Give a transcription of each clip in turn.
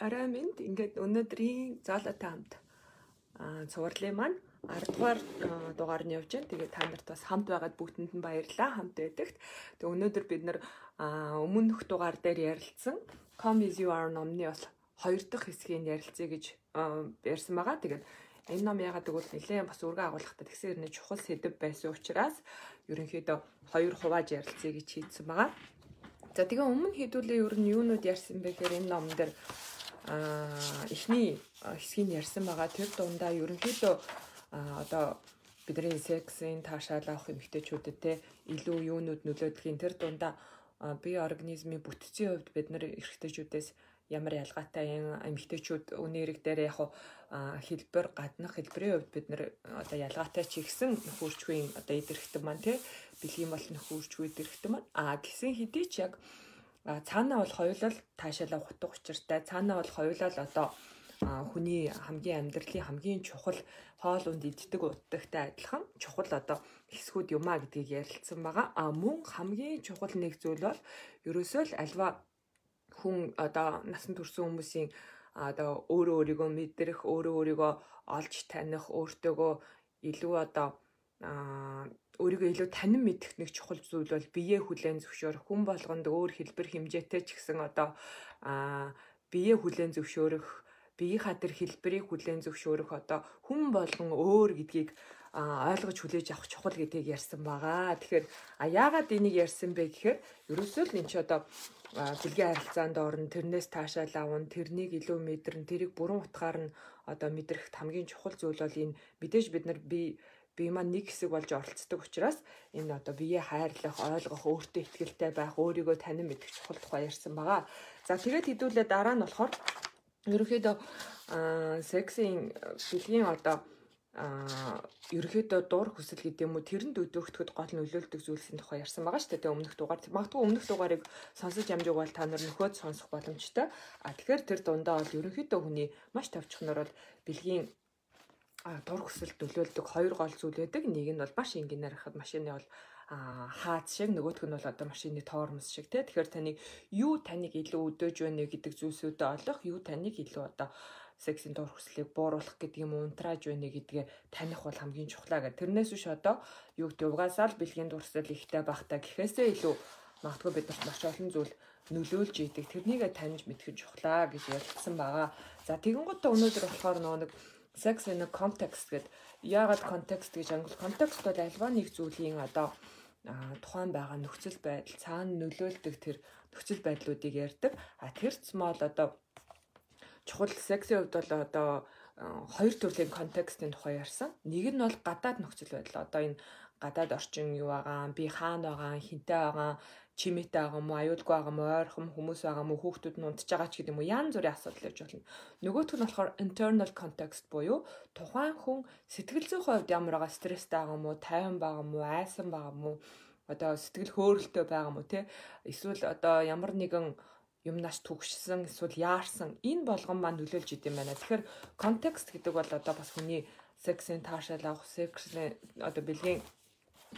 Орой минь ингээд өнөөдрийн зоолотой хамт цувралын маань 10 дугаар дугаар нь явж байна. Тэгээд та нарт бас хамт байгаад бүгдэнд нь баярлалаа. Хамт байдагт. Тэгээд өнөөдөр бид нэр өмнөх дугаар дээр ярилцсан Come as you are номны бас хоёр дахь хэсгийг ярилцъя гэж ярьсан байгаа. Тэгээд энэ ном ягаад гэвэл нэлээд бас үргэ агуулгатай тэгсэн хэрнээ чухал сэдв байсан учраас ерөнхийдөө хоёр хувааж ярилцъя гэж хийдсэн байгаа. За тэгээ өмнө хэдүүлээ ер нь юунууд ярьсан бэ гэхээр энэ а эхний хэсгийг ярьсан байгаа. Тэр дундаа ерөнхийдөө одоо бидний сексийн таашаал авах эмэгтэйчүүдэд те илүү юунууд нөлөөдөхин тэр дундаа бие организмын бүтцийн хувьд бид нар эрэгтэйчүүдээс ямар ялгаатай юм эмэгтэйчүүд өнөөрөг дээр яг хэлбэр гаднах хэлбэрийн хувьд бид нар одоо ялгаатай ч ихсэн нөхөрчгүй одоо идэрхтэн маань тий бэлгийн бол нөхөрчгүй идэрхтэн маань а гисэн хэдий ч яг цаанаа бол хоёулаа таашаалаа утга учиртай. Цаанаа бол хоёулаа одоо хүний хамгийн амьдралын хамгийн чухал хоол унд иддэг удагтай адилхан чухал одоо хэсгүүд юмаа гэдгийг ярилцсан байгаа. А мөн хамгийн чухал нэг зүйл бол ерөөсөө л альва хүн одоо насан турш хүмүүсийн одоо өөрөө өөрийгөө мэдрэх, өөрөө өөрийгөө олж таних, өөртөөгөө илүү одоо өөрийгөө илүү танин мэдэх нэг чухал зүйл бол биеэ хүлээн зөвшөөрөх хүн болгонд өөр хэлбэр хэмжээтэй ч гэсэн одоо аа биеэ хүлээн зөвшөөрөх биеийнхаа тэр хэлбэрийг хүлээн зөвшөөрөх одоо хүн болгон өөр гэдгийг ойлгож хүлээж авах чухал гэдгийг ярьсан байгаа. Тэгэхээр а яагаад энийг ярьсан бэ гэхээр ерөөсөө л энэ ч одоо бэлгийн харилцаанд орно тэрнээс таашаал авна тэрнийг илүү мэдэрнэ тэрийг бүрэн утгаар нь одоо мэдрэх хамгийн чухал зүйл бол энэ мэдээж бид нар би бие маань нэг хэсэг болж оролцдог учраас энэ одоо бие хайрлах, ойлгох, өөртөө ихтэй байх, өөрийгөө танин мэдэх чухал тухай ярьсан байгаа. За тэгээд хэдүүлээ дараа нь болохоор ерөнхийдөө сексийн бэлгийн одоо а ерөөхдөө дур хүсэл гэдэг юм уу тэрэнд өдөөгдөхөд гол нөлөөлдөг зүйлсийн тухай ярьсан байгаа шүү дээ өмнөх дугаар магадгүй өмнөх дугаарыг сонсож амжиг бол та нар нөхөд сонсох боломжтой а тэгэхээр тэр дундаа бол ерөөхдөө хүний маш тавчхнаар бол бэлгийн дур хүсэлт нөлөөлдөг хоёр гол зүйл байдаг. Нэг нь бол маш энгийнээр хахад машины бол хаац шиг нөгөөх нь бол одоо машины тоормос шиг тий. Тэгэхээр таныг юу таныг илүү өдөөж байна гэдэг зүйлсүүдэд олох, юу таныг илүү одоо сексийн дур хүслийг бууруулах гэдэг юм унтрааж байна гэдгээ таних бол хамгийн чухлаа гэх. Тэрнээс биш одоо юу гэдэг угаасаа л бэлгийн дур хүсэл ихтэй багтаа гэхээсээ илүү магадгүй бидэрт маш олон зүйл нөлөөлж идэг. Тэрнийгээ таньж мэдэх чухлаа гэж ярилцсан байгаа. За тэгэн гутаа өнөөдөр болохоор нөгөө нэг sex in a context гэдэг яагаад context гэж англи context бол альва нэг зүйлийн одоо тухайн байгаа нөхцөл байдал цаана нөлөөлдөг тэр нөхцөл байдлуудыг ярьдаг. А тэр смall одоо чухал сексийн хувьд бол одоо хоёр төрлийн контекстын тухай ярьсан. Нэг нь бол гадаад нөхцөл байдал. Одоо энэ гадаад орчин юу байгаа, би хаана байгаа, хинтээ байгаа, чимээтэй байгаа мó, аюулгүй байгаа мó, ойрхон хүмүүс байгаа мó, хүүхдүүд нь унтж байгаа ч гэдэг юм уу, янз бүрийн асуудал явж болно. Нөгөөх нь болохоор internal context буюу тухайн хүн сэтгэл зүйн хувьд ямар байгаа стресстэй байгаа мó, тайван байгаа мó, айсан байгаа мó, одоо сэтгэл хөөрөлтөй байгаа мó, тэ эсвэл одоо ямар нэгэн юмнаас түгшсэн эсвэл яарсан? Энэ болгон маань нөлөөлж идэм байна. Тэгэхээр контекст гэдэг бол одоо бас хүний сексийн таашаал авах, сексийн одоо бэлгийн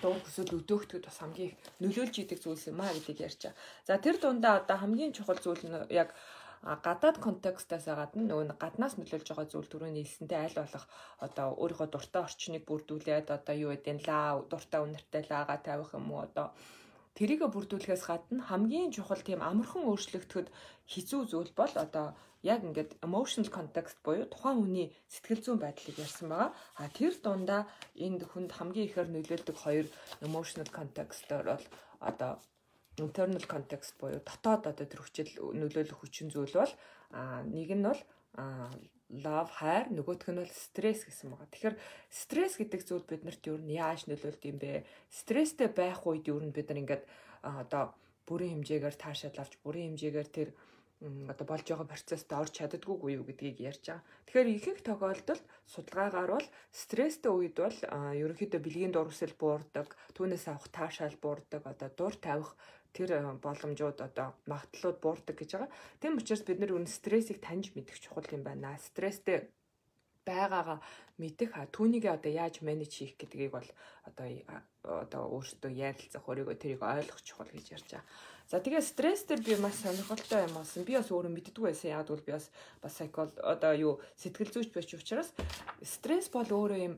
дуу хүсэл өдөөгтөд бас хамгийн их нөлөөлж идэг зүйлс юм а гэдгийг ярьчаа. За тэр дундаа одоо хамгийн чухал зүйл нь яг гадаад контекстаас гадна нөгөө гаднаас нөлөөлж байгаа зүйл түрүүний хэлсэнтэй аль болох одоо өөрийнхөө дуртай орчныг бүрдүүлээд одоо юу гэдэг нь лаа дуртай үнэртэй лаага тавих юм уу одоо тэрийгэ бүрдүүлэхээс гадна хамгийн чухал тийм амархан өөрчлөгдөхөд хэцүү зүйл бол одоо яг ингээд emotional context буюу тухайн хүний сэтгэл зүйн байдлыг ярьсан байгаа. А тэр дундаа энд хүнд хамгийн ихээр нөлөөлдөг хоёр emotional context-оор бол одоо internal context буюу дотоод одоо тэр хүчил нөлөөлөх хүчин зүйл бол а нэг нь бол love хайр нөгөөх нь бол стресс гэсэн байгаа. Тэгэхээр стресс гэдэг зүйл биднэрт юу н яаж нөлөөлд юм бэ? Стресстэй байх үед юу н бид нар ингээд одоо бүрийн хэмжээгээр таашаал авч бүрийн хэмжээгээр тэр одоо болж байгаа процессд орж чаддгүйгүй юу гэдгийг ярьж байгаа. Тэгэхээр ихэнх тохиолдолд судалгаагаар бол стресстэй үед бол ерөнхийдөө бэлгийн дурсэл буурдаг, түүнээс авах таашаал буурдаг, одоо дур тавих тэр боломжууд одоо магадлалууд буурдаг гэж байгаа. Тэм учраас бид нар үн стрессийг таньж мэдэх чухал юм байна. Стресстэй байгаагаа мэдэх а түүнийг одоо яаж менеж хийх гэдгийг бол одоо одоо өөртөө ярилцах өөрийгөө тэрийг ойлгох чухал гэж ярьж байгаа. За тэгээ стресс дээр би маш сонирхолтой юм болсон. Би бас өөрөө мэддэггүй байсан. Яг бол би бас бас psychol одоо юу сэтгэл зүйч байж учраас стресс бол өөрөө юм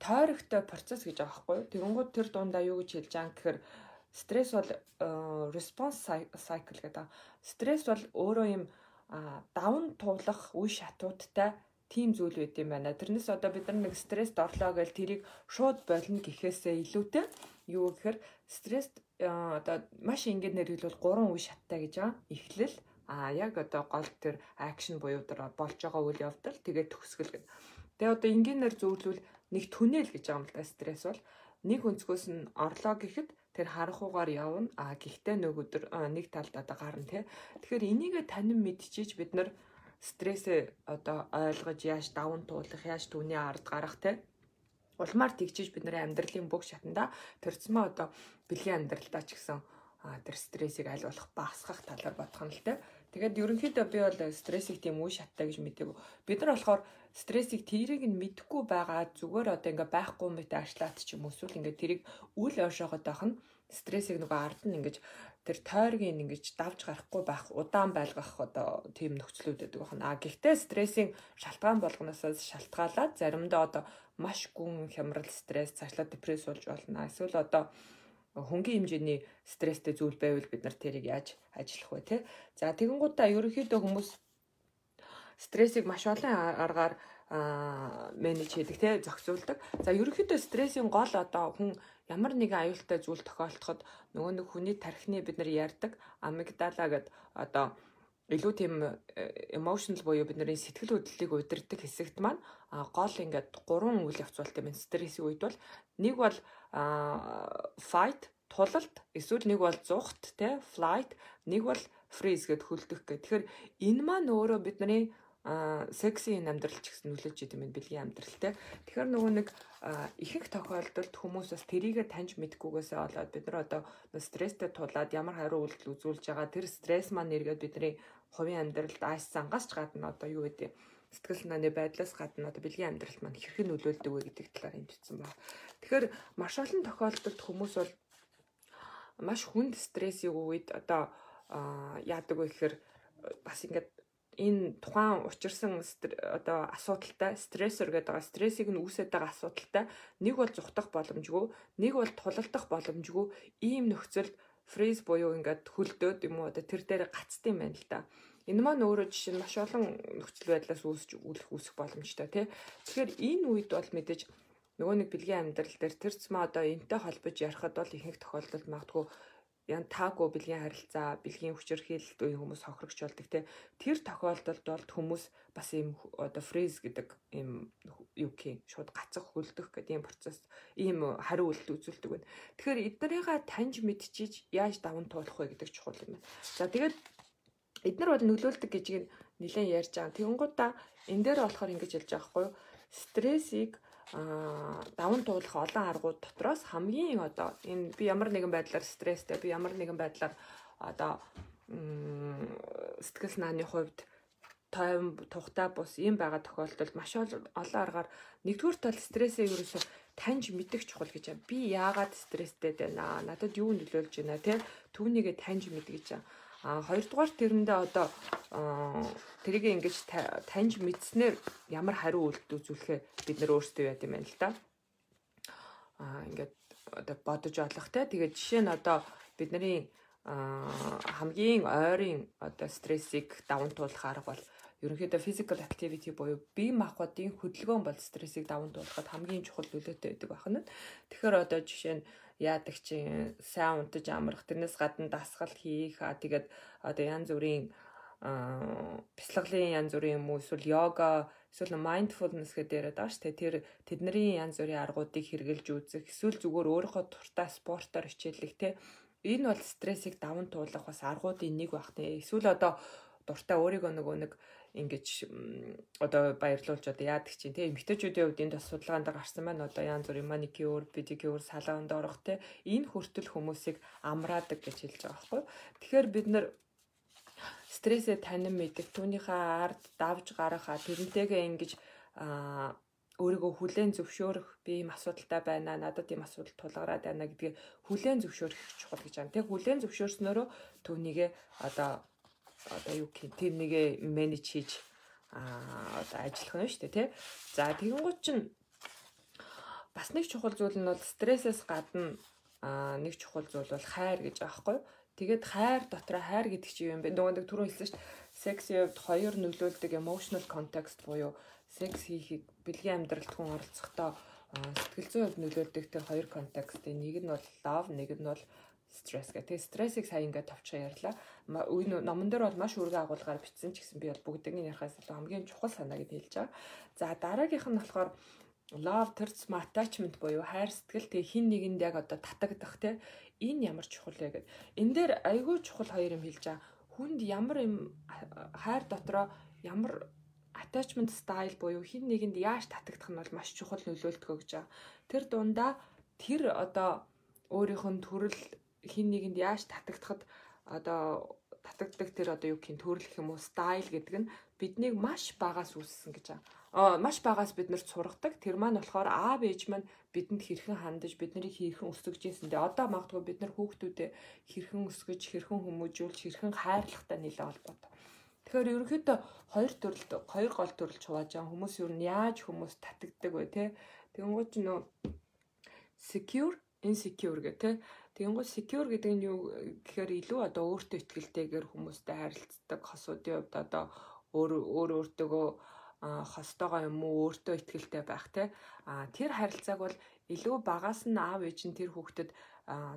тойрогтой процесс гэж байгаа байхгүй юу? Тэгэнгүүт тэр дундаа юу гэж хэлж байгаа гэхээр стресс бол response cycle гэдэг. Стресс бол өөрөө юм давн туулах үе шатуудтай тийм зүйл байд юм байна. Тэрнээс одоо бид нар нэг стресст орлоо гэж тэрийг шууд болно гэхээсээ илүүтэй юу гэхээр стресст одоо маш ингэж нэрвэлбэл гурван үе шаттай гэж байгаа. Эхлэл а яг одоо гол тэр акшн буюу тэр болж байгаа үйл явдал тэгээд төгсгөл гэдэг. Тэгээ одоо энгийнээр зөвлөвөл нэг түнэл гэж байгаа юм л да стресс бол нэг өнцгөөс нь орлоо гэхэд тэр харанхуугаар явна а гэхдээ нэг өдөр нэг талд одоо гарна тий. Тэгэхээр энийг танин мэдчихэж бид нар стрессээ одоо ойлгож яаж даван туулах, яаж түүний ард гарах те улмаар тэгчиж бид нарын амьдралын бүх шатанда төрцмөө одоо бэлгийн амьдралдаа ч гэсэн тэр стрессийг аль болох багасгах талаар бодох нь л те. Тэгээд ерөнхийдөө би бол стрессийг тийм үе шаттай гэж мэдээгүй. Бид нар болохоор стрессийг тэрийг нь мэдэхгүй байгаа зүгээр одоо ингээ байхгүй мэт ашлаад ч юм уу эсвэл ингээ тэрийг үл ойшоогоод байх нь стрессийг нөгөө ард нь ингэж тэр тойргийн ингэж давж гарахгүй байх удаан байлгах одоо тийм нөхцлүүд байдаг байна. А гэхдээ стрессийн шалтгаан болгоноос шалтгаалаад заримдаа одоо маш гүн хямрал стресс цаашлаа депресс болж болно. Эсвэл одоо хөнгөн хэмжээний стресстэй зүйл байвал бид нар тэрийг яаж ажиллах вэ те. За тэгэнгუутаа ерөнхийдөө хүмүүс стрессийг маш олон аргаар менеж хийдэг те зохицуулдаг. За ерөнхийдөө стрессийн гол одоо хүн ямар нэгэн аюултай зүйл тохиолдоход нөгөө нэг хүний тархины бид нар ярьдаг амигдала гэд одоо илүү тийм emotional буюу бидний сэтгэл хөдлөлийг удирдах хэсэгт маань гол ингээд гурван үйл явц болт юм стрессийн үед бол нэг бол fight тулалт эсвэл нэг бол зүхт те flight нэг бол freeze гэд хөлдөх гэх. Тэгэхээр энэ маань өөрөө бидний а сексийн амьдрал ч гэсэн нөлөөж идэм юм бэлгийн амьдрал те. Тэгэхээр нөгөө нэг ихэнх тохиолдолд хүмүүс бас тэрийгэ таньж мэдгүйгээсээ болоод бид нар одоо стресстэй тулаад ямар хариу үйлдэл үзүүлж байгаа тэр стресс маань нэргээд бидний хувийн амьдралд ааш зангаас ч гадна одоо юу гэдэг сэтгэл санааны байдлаас гадна одоо бэлгийн амьдралд маань хэрхэн нөлөөлдөг вэ гэдэг талаар хэмжсэн байна. Тэгэхээр маш олон тохиолдолд хүмүүс бол маш хүнд стрессийн үед одоо яадаг вэ гэхээр бас ингээд энэ тухайн учирсан одоо асуудалтай стрессор гэдэг байгаа стрессийг нь үүсээд байгаа асуудалтай нэг бол зүхтах боломжгүй нэг бол тулалдах боломжгүй ийм нөхцөлд фриз буюу ингээд хөлдөөд юм уу одоо тэр дээр гацд юм байна л да. Энэ маань өөрөө жишээ нь маш олон нөхцөл байдлаас үүсч үлэх үүсэх боломжтой тий. Тэгэхээр энэ үед бол мэдээж нөгөө нэг бэлгийн амьдрал дээр тэрцмээ одоо энтэй холбож ярихад бол ихэнх тохиолдолд магадгүй ян таагүй бэлгийн харилцаа, бэлгийн хүчирхийлэлт үе хүмүүс хохирогч болдог те. Тэр тохиолдолд бол хүмүүс бас ийм одоо фриз гэдэг ийм юу гэх шууд гацах хөлдөх гэдэг ийм процесс, ийм хариу үйлдэл үзүүлдэг байна. Тэгэхээр эднэрийгээ таньж мэдчихийж яаж даван туулах вэ гэдэг чухал юм байна. За тэгээд эднэр бол нөлөөлдөг гэж нэлээд ярьж байгаа. Тэгэнгუутаа энэ дээр болохоор ингэж хэлж байгаа хгүй юу? Стрессийг даван туулах олон аргууд дотроос хамгийн одоо энэ би ямар нэгэн байдлаар стресстэй би ямар нэгэн байдлаар одоо сэтгэл санааны хувьд тайван тухтай бус ийм байгаа тохиолдолд маш олон аргаар нэгдүгээр тал стрессээ ерөөсөө таньж мэдэх чухал гэж. Би яагаад стресстэй байна? Надад юу нөлөөлж байна те? Түүнийгээ таньж мэдгэж байна А хоёрдугаар тэрэндээ одоо тэрийг ингэж таньж мэдснээр ямар хариу үйлдэл үзүүлэхээ бид нэр өөрсдөө яд юм байна л да. А ингээд одоо бодож олох те. Тэгээд жишээ нь одоо бидний хамгийн ойрын одоо стрессийг даван туулах арга бол ерөнхийдөө physical activity буюу бие махбодын хөдөлгөөн бол стрессийг даван туулахад хамгийн чухал нөлөөтэй байдаг байна. Тэгэхээр одоо жишээ нь яадаг чинь сайн унтаж амрах тэрнээс гадна дасгал хийх а тэгээд одоо янз бүрийн бяцлаглалын янз бүрийн юм уу эсвэл йога эсвэл mindfulness гэдэг яриад байгаа шүү дээ. Тэр тэдний янз бүрийн аргуудыг хэрэгжилж үзэх эсвэл зүгээр өөрийнхөө туртаа спортоор хичээллэх те энэ бол стрессийг даван туулах бас аргуудын нэг байх те. Эсвэл одоо дуртай өөрийгөө нөгөө нэг ингэж одоо баярлуулж одоо яадаг чинь тийм эмгтээчүүдийн хувьд энд бас судалгаанд гарсан байна одоо янз бүрийн маникюр, педикюр, салонд орох тийм энэ хүртэл хүмүүсийг амраадаг гэж хэлж байгаа байхгүй. Тэгэхээр бид нар стрессээ танин мэдэх, түүнийхээ ард давж гарах, тэрнтэйгээ ингэж аа өөрийгөө хүлээн зөвшөөрөх би ийм асуудалтай байна надад ийм асуудал тулгараад байна гэдгийг хүлээн зөвшөөрөх чухал гэж байна. Тэг хүлээн зөвшөөрснөөрөө түүнийгээ одоо одоо юу гэх тэр нэгэ менеж хийж аа одоо ажиллах нь шүү дээ тий. За тэгэнгუთ чинь бас нэг чухал зүйл нь бол стрессээс гадна аа нэг чухал зүйл бол хайр гэж юу? Тэгээд хайр дотроо хайр гэдэг чинь юм бэ? Нөгөө нэг түрүү хэлсэн шүү дээ. Сексийн хувьд хоёр нөлөөлдөг emotional context буюу секс хийхийг бэлгийн амьдралд хүн оролцохдоо сэтгэл зүйн хувьд нөлөөлдөг тэр хоёр контекстын нэг нь бол love, нэг нь бол стресс гэх. Тэгээ стрессийг сая ингээд товчхон ярьлаа. Үе номон дээр бол маш үргэ агуулгаар бичсэн ч гэсэн би бол бүгднийг ярихаас илүү хамгийн чухал санаа гэж хэлж байгаа. За дараагийнх нь болохоор love towards attachment буюу хайр сэтгэл тэгээ хин нэгэнд яг одоо татагдах те энэ ямар чухал вэ гэд. Энэ дээр айгүй чухал хоёр юм хэлж байгаа. Хүнд ямар юм хайр дотроо ямар attachment style буюу хин нэгэнд яаж татагдах нь бол маш чухал нөлөөлдөг гэж байгаа. Тэр дундаа тэр одоо өөрийнх нь төрөл хин нэгэнд яаж татагдахад одоо татагддаг тэр одоо юу гэх юм төрөл гэх юм уу style гэдэг нь биднийг маш багаас үүссэн гэж байгаа. Аа маш багаас бид нарт сургадаг. Тэр маань болохоор аав ээж маань бидэнд хэрхэн хандаж, биднийг хэрхэн өсгөж ийсэндээ одоо магадгүй бид нар хүүхдүүдэд хэрхэн өсгөж, хэрхэн хүмүүжүүлж, хэрхэн хайрлахтай нэлээд холбоотой. Тэгэхээр ерөнхийдөө хоёр төрөлд хоёр гол төрөл чувааж байгаа хүмүүс юу нь яаж хүмүүс татагддаг вэ те. Тэгэнгүүт ч нөө secure, insecure гэх те. Тэгэнгүүт secure гэдэг нь юу гэхээр илүү одоо өөртөө ихтэйгээр хүмүүстэй харилцдаг хосуудын хувьд одоо өөр өөр өөртөөгөө хостойгоо юм уу өөртөө ихтэй байх те. А тэр харилцааг бол илүү багаас нь аав ээж нь тэр хүүхдэд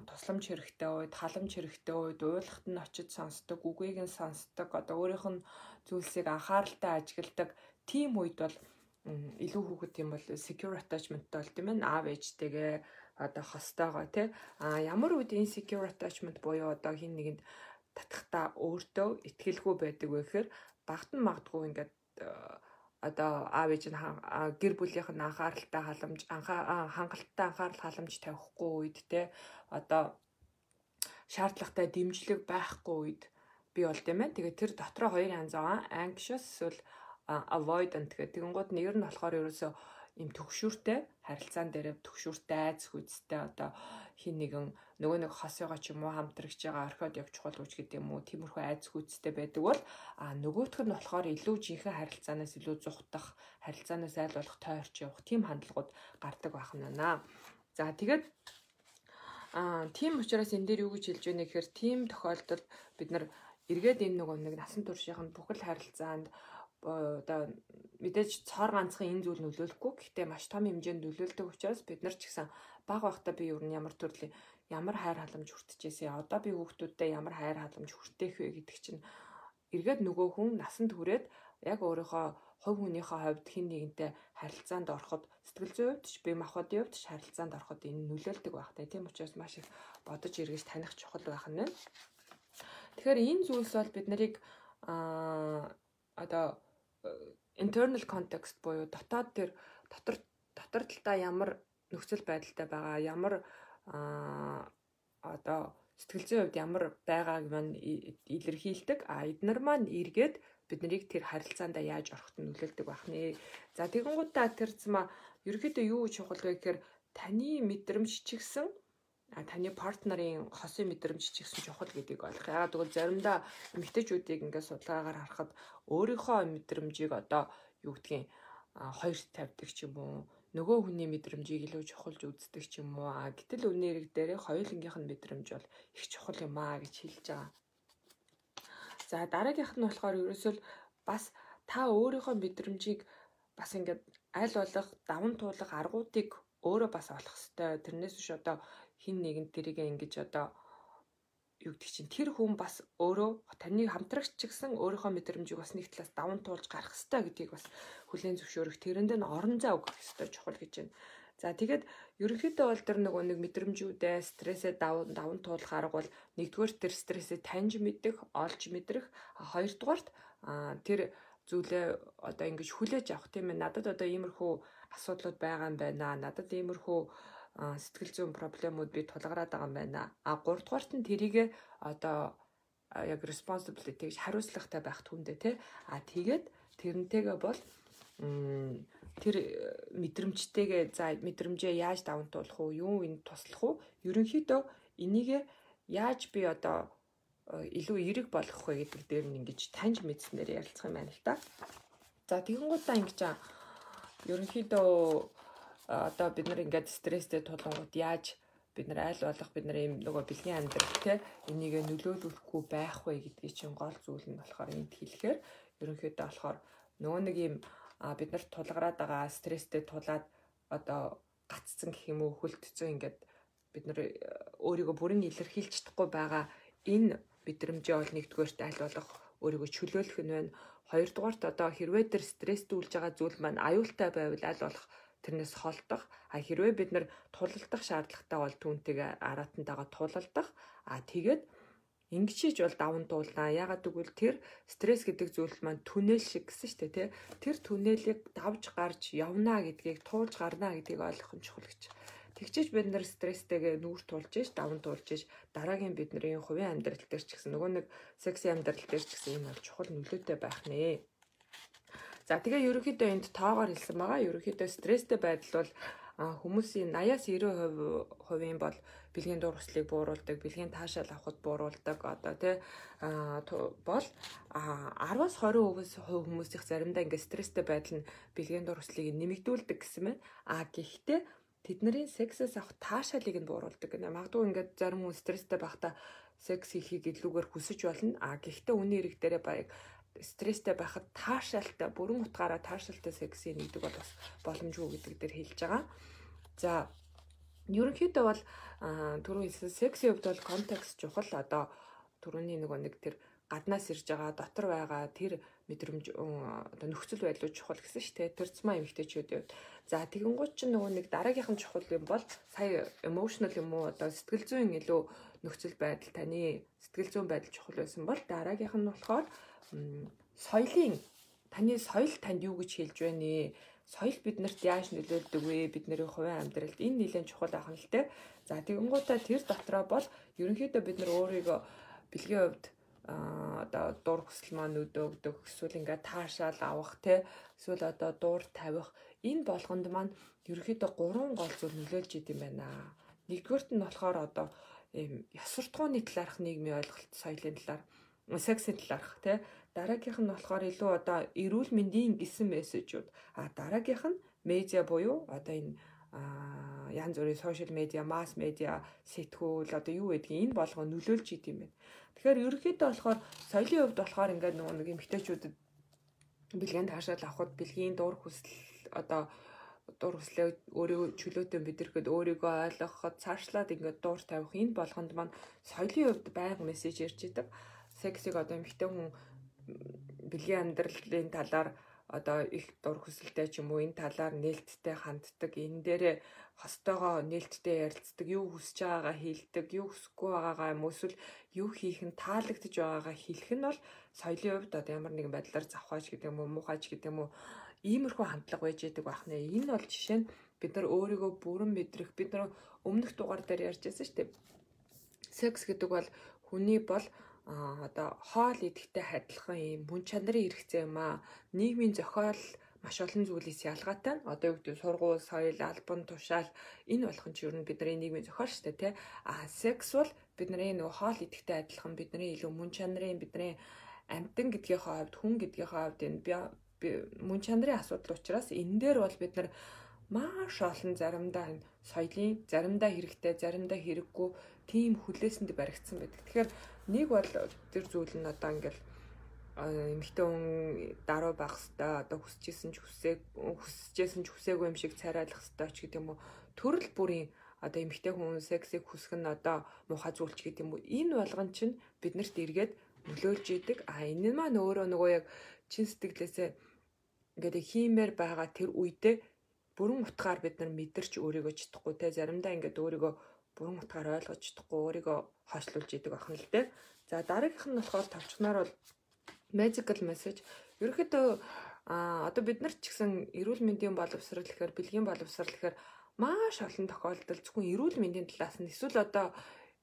тусламж хэрэгтэй үед, халамж хэрэгтэй үед уйлахт нь очиж сонсдог, үгийг нь сонсдог, одоо өөрийнх нь зүйлсийг анхааралтай ажигладаг тийм үед бол илүү хүүхэд тийм бол secure attachmentтай бол тийм ээ аав ээжтэйгээ одоо хостойгоо тий а ямар үед insecure attachment буюу одоо хин нэгэнд татахта өөртөө ихтгэлгүй байдаг вэ гэхээр багт нь магадгүй ингээд одоо аав ээж нь гэр бүлийнх нь анхааралтай халамж хангалттай анхаарал халамж тавихгүй үед те одоо шаардлагатай дэмжлэг байхгүй үед би бол тийм ээ. Тэгээ тэр дотроо хоёр янз байгаа. Anxious эсвэл avoidant гэх. Тэгэнгუთ нэр нь болохоор ерөөсөө им төгшүүртэй харилцаан дээр төгшүүртэй айц хүчтэй одоо хин нэгэн нөгөө нэг хосёгоо ч юм уу хамтрагч байгаа орхиод явж чухал үуч гэдэг юм уу тиймэрхүү айц хүчтэй байдаг бол а нөгөөх нь болохоор илүү жинхэнэ харилцаанаас илүү зүхтах харилцаанаас айл болох тойрч явах тийм хандлагууд гардаг байх нь наа. За тэгээд Аа тийм учраас энэ дээр юу гэж хэлж байна гэхээр тийм тохиолдолд бид нар эргээд энэ нөгөө нэг насан туршийн бүхэл харилцаанд одоо мэдээж цоор ганцхан энэ зүйл нөлөөлөхгүй гэхдээ маш том хэмжээнд нөлөөлдөг учраас бид нар ч гэсэн баг байхдаа би юу н ямар төрлийн ямар хайр халамж хүртэжээсэ одоо би хүүхдүүдтэй ямар хайр халамж хүртээх вэ гэдэг чинь эргээд нөгөө хүн насанд хүрээд яг өөрийнхөө хувь хүнийхээ хувьд хин нэгэнтэй харилцаанд ороход сэтгэл зүйн хувьд ч бие махбодын хувьд ч харилцаанд ороход энэ нөлөөлдөг байхтай. Тийм учраас маш их бодож эргэж таних чухал байх нь. Тэгэхээр энэ зүйлс бол бид нарыг аа одоо internal context буюу дотоод тэр дотор дотор талдаа ямар нөхцөл байдалтай байгаа ямар одоо сэтгэл зүйн хувьд ямар байгааг маань илэрхийлдэг а эднэр маань эргээд бид нарыг тэр харилцаанд яаж орохт нь нөлөөлдөг байх нэ. За тэгэнгუутаа тэр зма ерөөхдөө юу чухал вэ гэхээр таны мэдрэмж ч гэсэн таны партнерын хосын мэдрэмж ч гэсэн чухал гэдгийг ойлгох. Яагаад гэвэл заримдаа эмэгтэйчүүдийг ингээд судалгаагаар харахад өөрийнхөө мэдрэмжийг одоо юу гэдгийг хоёрт тавьдаг ч юм уу нөгөө хүний мэдрэмжийг илүү чухалж үздэг ч юм уу а гэтэл үнээрэг дээр хоёулангийнх нь мэдрэмж бол их чухал юм аа гэж хэлж байгаа. За дараагийнх нь болохоор ерөөсөө бас та өөрийнхөө мэдрэмжийг бас ингээд аль болох даван туулах аргуудыг өөрөө бас олох хэрэгтэй. Тэрнээс биш одоо хин нэгэн тэрийг ингэж одоо юу гэдэг чинь тэр хүн бас өөрөө таны хамтрагч ч гэсэн өөрийнхөө мэдрэмжийг бас нэг талаас даван туулж гарах хэрэгтэй гэдгийг бас хүлээн зөвшөөрөх тэрэнд нь орон зай өгөх хэрэгтэй чухал гэж байна. За тэгээд ерөнхийдөө бол тэр нөгөө нэг мэдрэмжүүдээ стрессээ даван даван туулах арга бол нэгдүгээр тэр стрессээ таньж мэдэх, олж мэдрэх, хоёрдугаарт тэр зүйлээ одоо ингэж хүлээж авах тийм ээ. Надад одоо иймэрхүү асуудлууд байгаа юм байна. Надад иймэрхүү сэтгэл зүйн проблемууд би тулгараад байгаа юм байна. А гуравдугаарт нь тэрийг одоо яг responsibility гэж хариуцлагатай байх түндэ тий. А тэгээд тэрнтэйгээ бол тэр мэдрэмжтэйгээ за мэдрэмжээ яаж даван туулах уу, юу энд туслах уу? Ерөнхийдөө энийг яаж би одоо илүү эерэг болгох вэ гэдэг дээр нь ингэж таньж мэдснээр ярилцах юм байна л та. За тэгэнгүүтээ ингэж ерөнхийдөө одоо бид нар ингээд стресстэй тулангууд яаж бид нар айл болох бид нар ийм нөгөө бэлгийн амьдрал те энийг нөлөөлөхгүй байх вэ гэдгийг чинь гол зүйл нь болохоор энд хэлэхээр ерөнхийдөө болохоор нөгөө нэг ийм бид нарт тулгараад байгаа стресстэй тулаад одоо гаццсан гэх юм уу хөлтцэн ингээд бид нар өөрийгөө бүрэн илэрхийлж чадахгүй байгаа энэ мэдрэмжээ ол нэгдүгээрт аль болох өөрийгөө чөлөөлөх нь байна. Хоёрдугаарт одоо хэрвээ тэр стресст үйлж байгаа зүйл маань аюултай байвал аль болох тэрнээс холдох а хэрвээ бид нар тулалдах шаардлагатай бол түүнтэйгээ аратантайгаа тулалдах а тэгээд ингэж хийж бол даван туулнаа. Ягаад гэвэл тэр стресс гэдэг зүйл маань түнэл шиг гэсэн шүү дээ, тий. Тэр түнэлийг давж гарч явнаа гэдгийг туулж гарнаа гэдгийг ойлгох нь чухал гэж. Тэгчээж бид нар стресстэйгээ нүүр тулж ш даван туулж ш дараагийн бидний хувийн амьдрал дээр ч гэсэн нөгөө нэг секси амьдрал дээр ч гэсэн энэ бол чухал нөлөөтэй байх нэ. За тэгээ ерөнхийдөө энд тоогоор хэлсэн байгаа. Ерөнхийдөө стресстэй байдал бол хүмүүсийн 80-аас 90% хувийн бол бэлгийн дур хүслийг бууруулдаг, бэлгийн таашаал авахд бууруулдаг одоо тий бол 10-аас 20% хүмүүсийнх заримдаа ингээд стресстэй байдал нь бэлгийн дур хүслийг нэмэгдүүлдэг гэсэн байна. А гэхдээ тэдний сексээс авах таашаалыг нь бууруулдаг гэнэ. Магадгүй ингээд зарим хүн стресстэй байхдаа секс хийхийг илүүгээр хүсэж болно. А гэхдээ үний эрэг дээрээ баяг стресстэй байхад таашаалтай бүрэн утгаараа таашаалтай сексийн нэгдэг бол бас боломжгүй гэдэг дээр хэлж байгаа. За ерөнхийдөө бол түрүү хэлсэн сексийн хувьд бол контекст чухал одоо түрүүний нөгөө нэг тэр гаднаас ирж байгаа дотор байгаа тэр мэдрэмж одоо нөхцөл байдал чухал гэсэн шүү дээ. Тэр цмаа эмгтээчүүд. За тэгэнгუთ чинь нөгөө нэг дараагийнх нь чухал юм бол сая emotional юм уу одоо сэтгэл зүйн илүү нөхцөл байдал таны сэтгэл зүйн байдал чухал байсан бол дараагийнх нь болохоор соёлын таны соёл танд юу гэж хэлж байна? Соёл биднэрт яаж нөлөөлдөг вэ? Бидний хувийн амьдралд энэ нэлээд чухал ахна л те. За тэгэнгუутаа тэр дотроо бол ерөнхийдөө бид нар өөрийгөө бэлгийн хувьд одоо дур хүсэл маань өдөөгдөх эсвэл ингээ таашаал авах те эсвэл одоо дуур тавих энэ болгонд маань ерөөхдөө гурван гол зүйл нөлөөлж идэм байна. Нэгдүгürt нь болохоор одоо ийм ясвартгууны талаарх нийгмийн ойлголт соёлын талаар сексийн талаарх тий дараагийнх нь болохоор илүү одоо эрүүл мэндийн гисэн мессежүүд. А дараагийнх нь медиа буюу одоо энэ янз бүрийн сошиал медиа, масс медиа сэтгүүл одоо юу гэдгийг энэ болгоо нөлөөлж идэм байна. Тэгэхээр ерөнхийдөө болохоор соёлын хувьд болохоор ингээд нөгөө нэг эмгтээчүүдэд бэлгийн таашаал авахд бэлгийн дуур хүсэл одоо дуур хүслээ өөрийгөө чөлөөтэй мэдрэхэд өөрийгөө ойлгоход цаашлаад ингээд дуур тавих. Энэ болгонд маань соёлын хувьд байнга мессеж ирж идэг сексийг одоо эмэгтэй хүн бэлгийн амьдралын талаар одоо их дур хүсэлтэй ч юм уу энэ талаар нээлттэй ханддаг энэ дээрээ хостойгоо нээлттэй ярилцдаг юу хүсэж байгаагаа хэлдэг юу хүсэхгүй байгаагаа юм эсвэл юу хийх нь таалагдж байгаагаа хэлэх нь бол соёлын хувьд одоо ямар нэгэн байдлаар завхаач гэдэг юм уу муухайч гэдэг юм уу иймэрхүү хандлага байж идэг байх нэ. Энэ бол жишээ нь бид нар өөрийгөө бүрэн мэдрэх бид нар өмнөх дугаар дээр ярьж байсан шүү дээ. Секс гэдэг бол хүний бол одоо хоол идэхтэй адилхан юм мөн чанарын хэрэгцээ юм а нийгмийн зохиол маш олон зүйлээс ялгаатай одоо юу гэдэг сургууль, соёл, албан тушаал энэ болох нь ч ер нь бидний нийгмийн зохиол шүү дээ тий. А секс бол бидний нөгөө хоол идэхтэй адилхан бидний илүү мөн чанарын бидний амтан гэдгийнхээ хувьд хүн гэдгийнхээ хувьд энэ мөн чанарын асуудал учраас энэ дээр бол бид нар маш олон заримдаа соёлын заримдаа хэрэгтэй заримдаа хэрэггүй тийм хүлээсэнд баригдсан байдаг. Тэгэхээр Нэг бол тэр зүйл нь одоо ингээл эмэгтэй хүн даруй байх хэвээр одоо хүсэжсэн ч хүсээг хүсэжсэн ч хүсээгүй юм шиг царайлах хэвээр ч гэдэг юм уу. Төрөл бүрийн одоо эмэгтэй хүн сексийг хүсэх нь одоо муухай зүйлч гэдэг юм уу. Энэ болгон чинь биднэрт эргээд нөлөөлж идэг. А энэ маань өөрөө нөгөө яг чин сэтгэлээсээ ингээд хиймээр байгаа тэр үедээ бүрэн утгаар бид нар мэдэрч өөрийгөө чадахгүй те. Заримдаа ингээд өөрийгөө бүрэн утгаар ойлгож чадахгүй өөрийгөө хойшлуулж идэг ахна л дээ. За дараагийнх нь болохоор тавчхнаар бол magical message ерөөхдөө а одоо бид нар ч гэсэн эрүүл мэндийн боловсрал гэхээр бэлгийн боловсрал гэхээр маш олон тохиолдолд зөвхөн эрүүл мэндийн талаас нь эсвэл одоо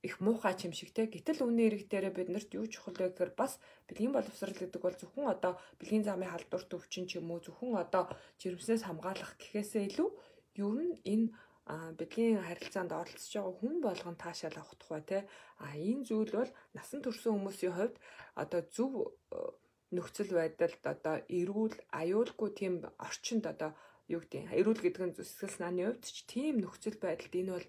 их муухай юм шиг те. Гэтэл үүний эрэг дээрээ биднэрт юу чухал вэ гэхээр бас бэлгийн боловсрал гэдэг бол зөвхөн одоо бэлгийн замын халдвар төвчин ч юм уу зөвхөн одоо жирэмснээс хамгаалах гэхээсээ илүү ер нь энэ бэлгийн харилцаанд оролцож байгаа хүн болгон таашаал авах тухай те. А энэ зүйл бол насан турш хүмүүсийн хувьд одоо зөв э, нөхцөл байдалд одоо эрүүл аюулгүй тийм орчинд одоо юу гэдэг эрүүл гэдэг нь зүсгэл санааны хувьд ч тийм нөхцөл байдалд энэ бол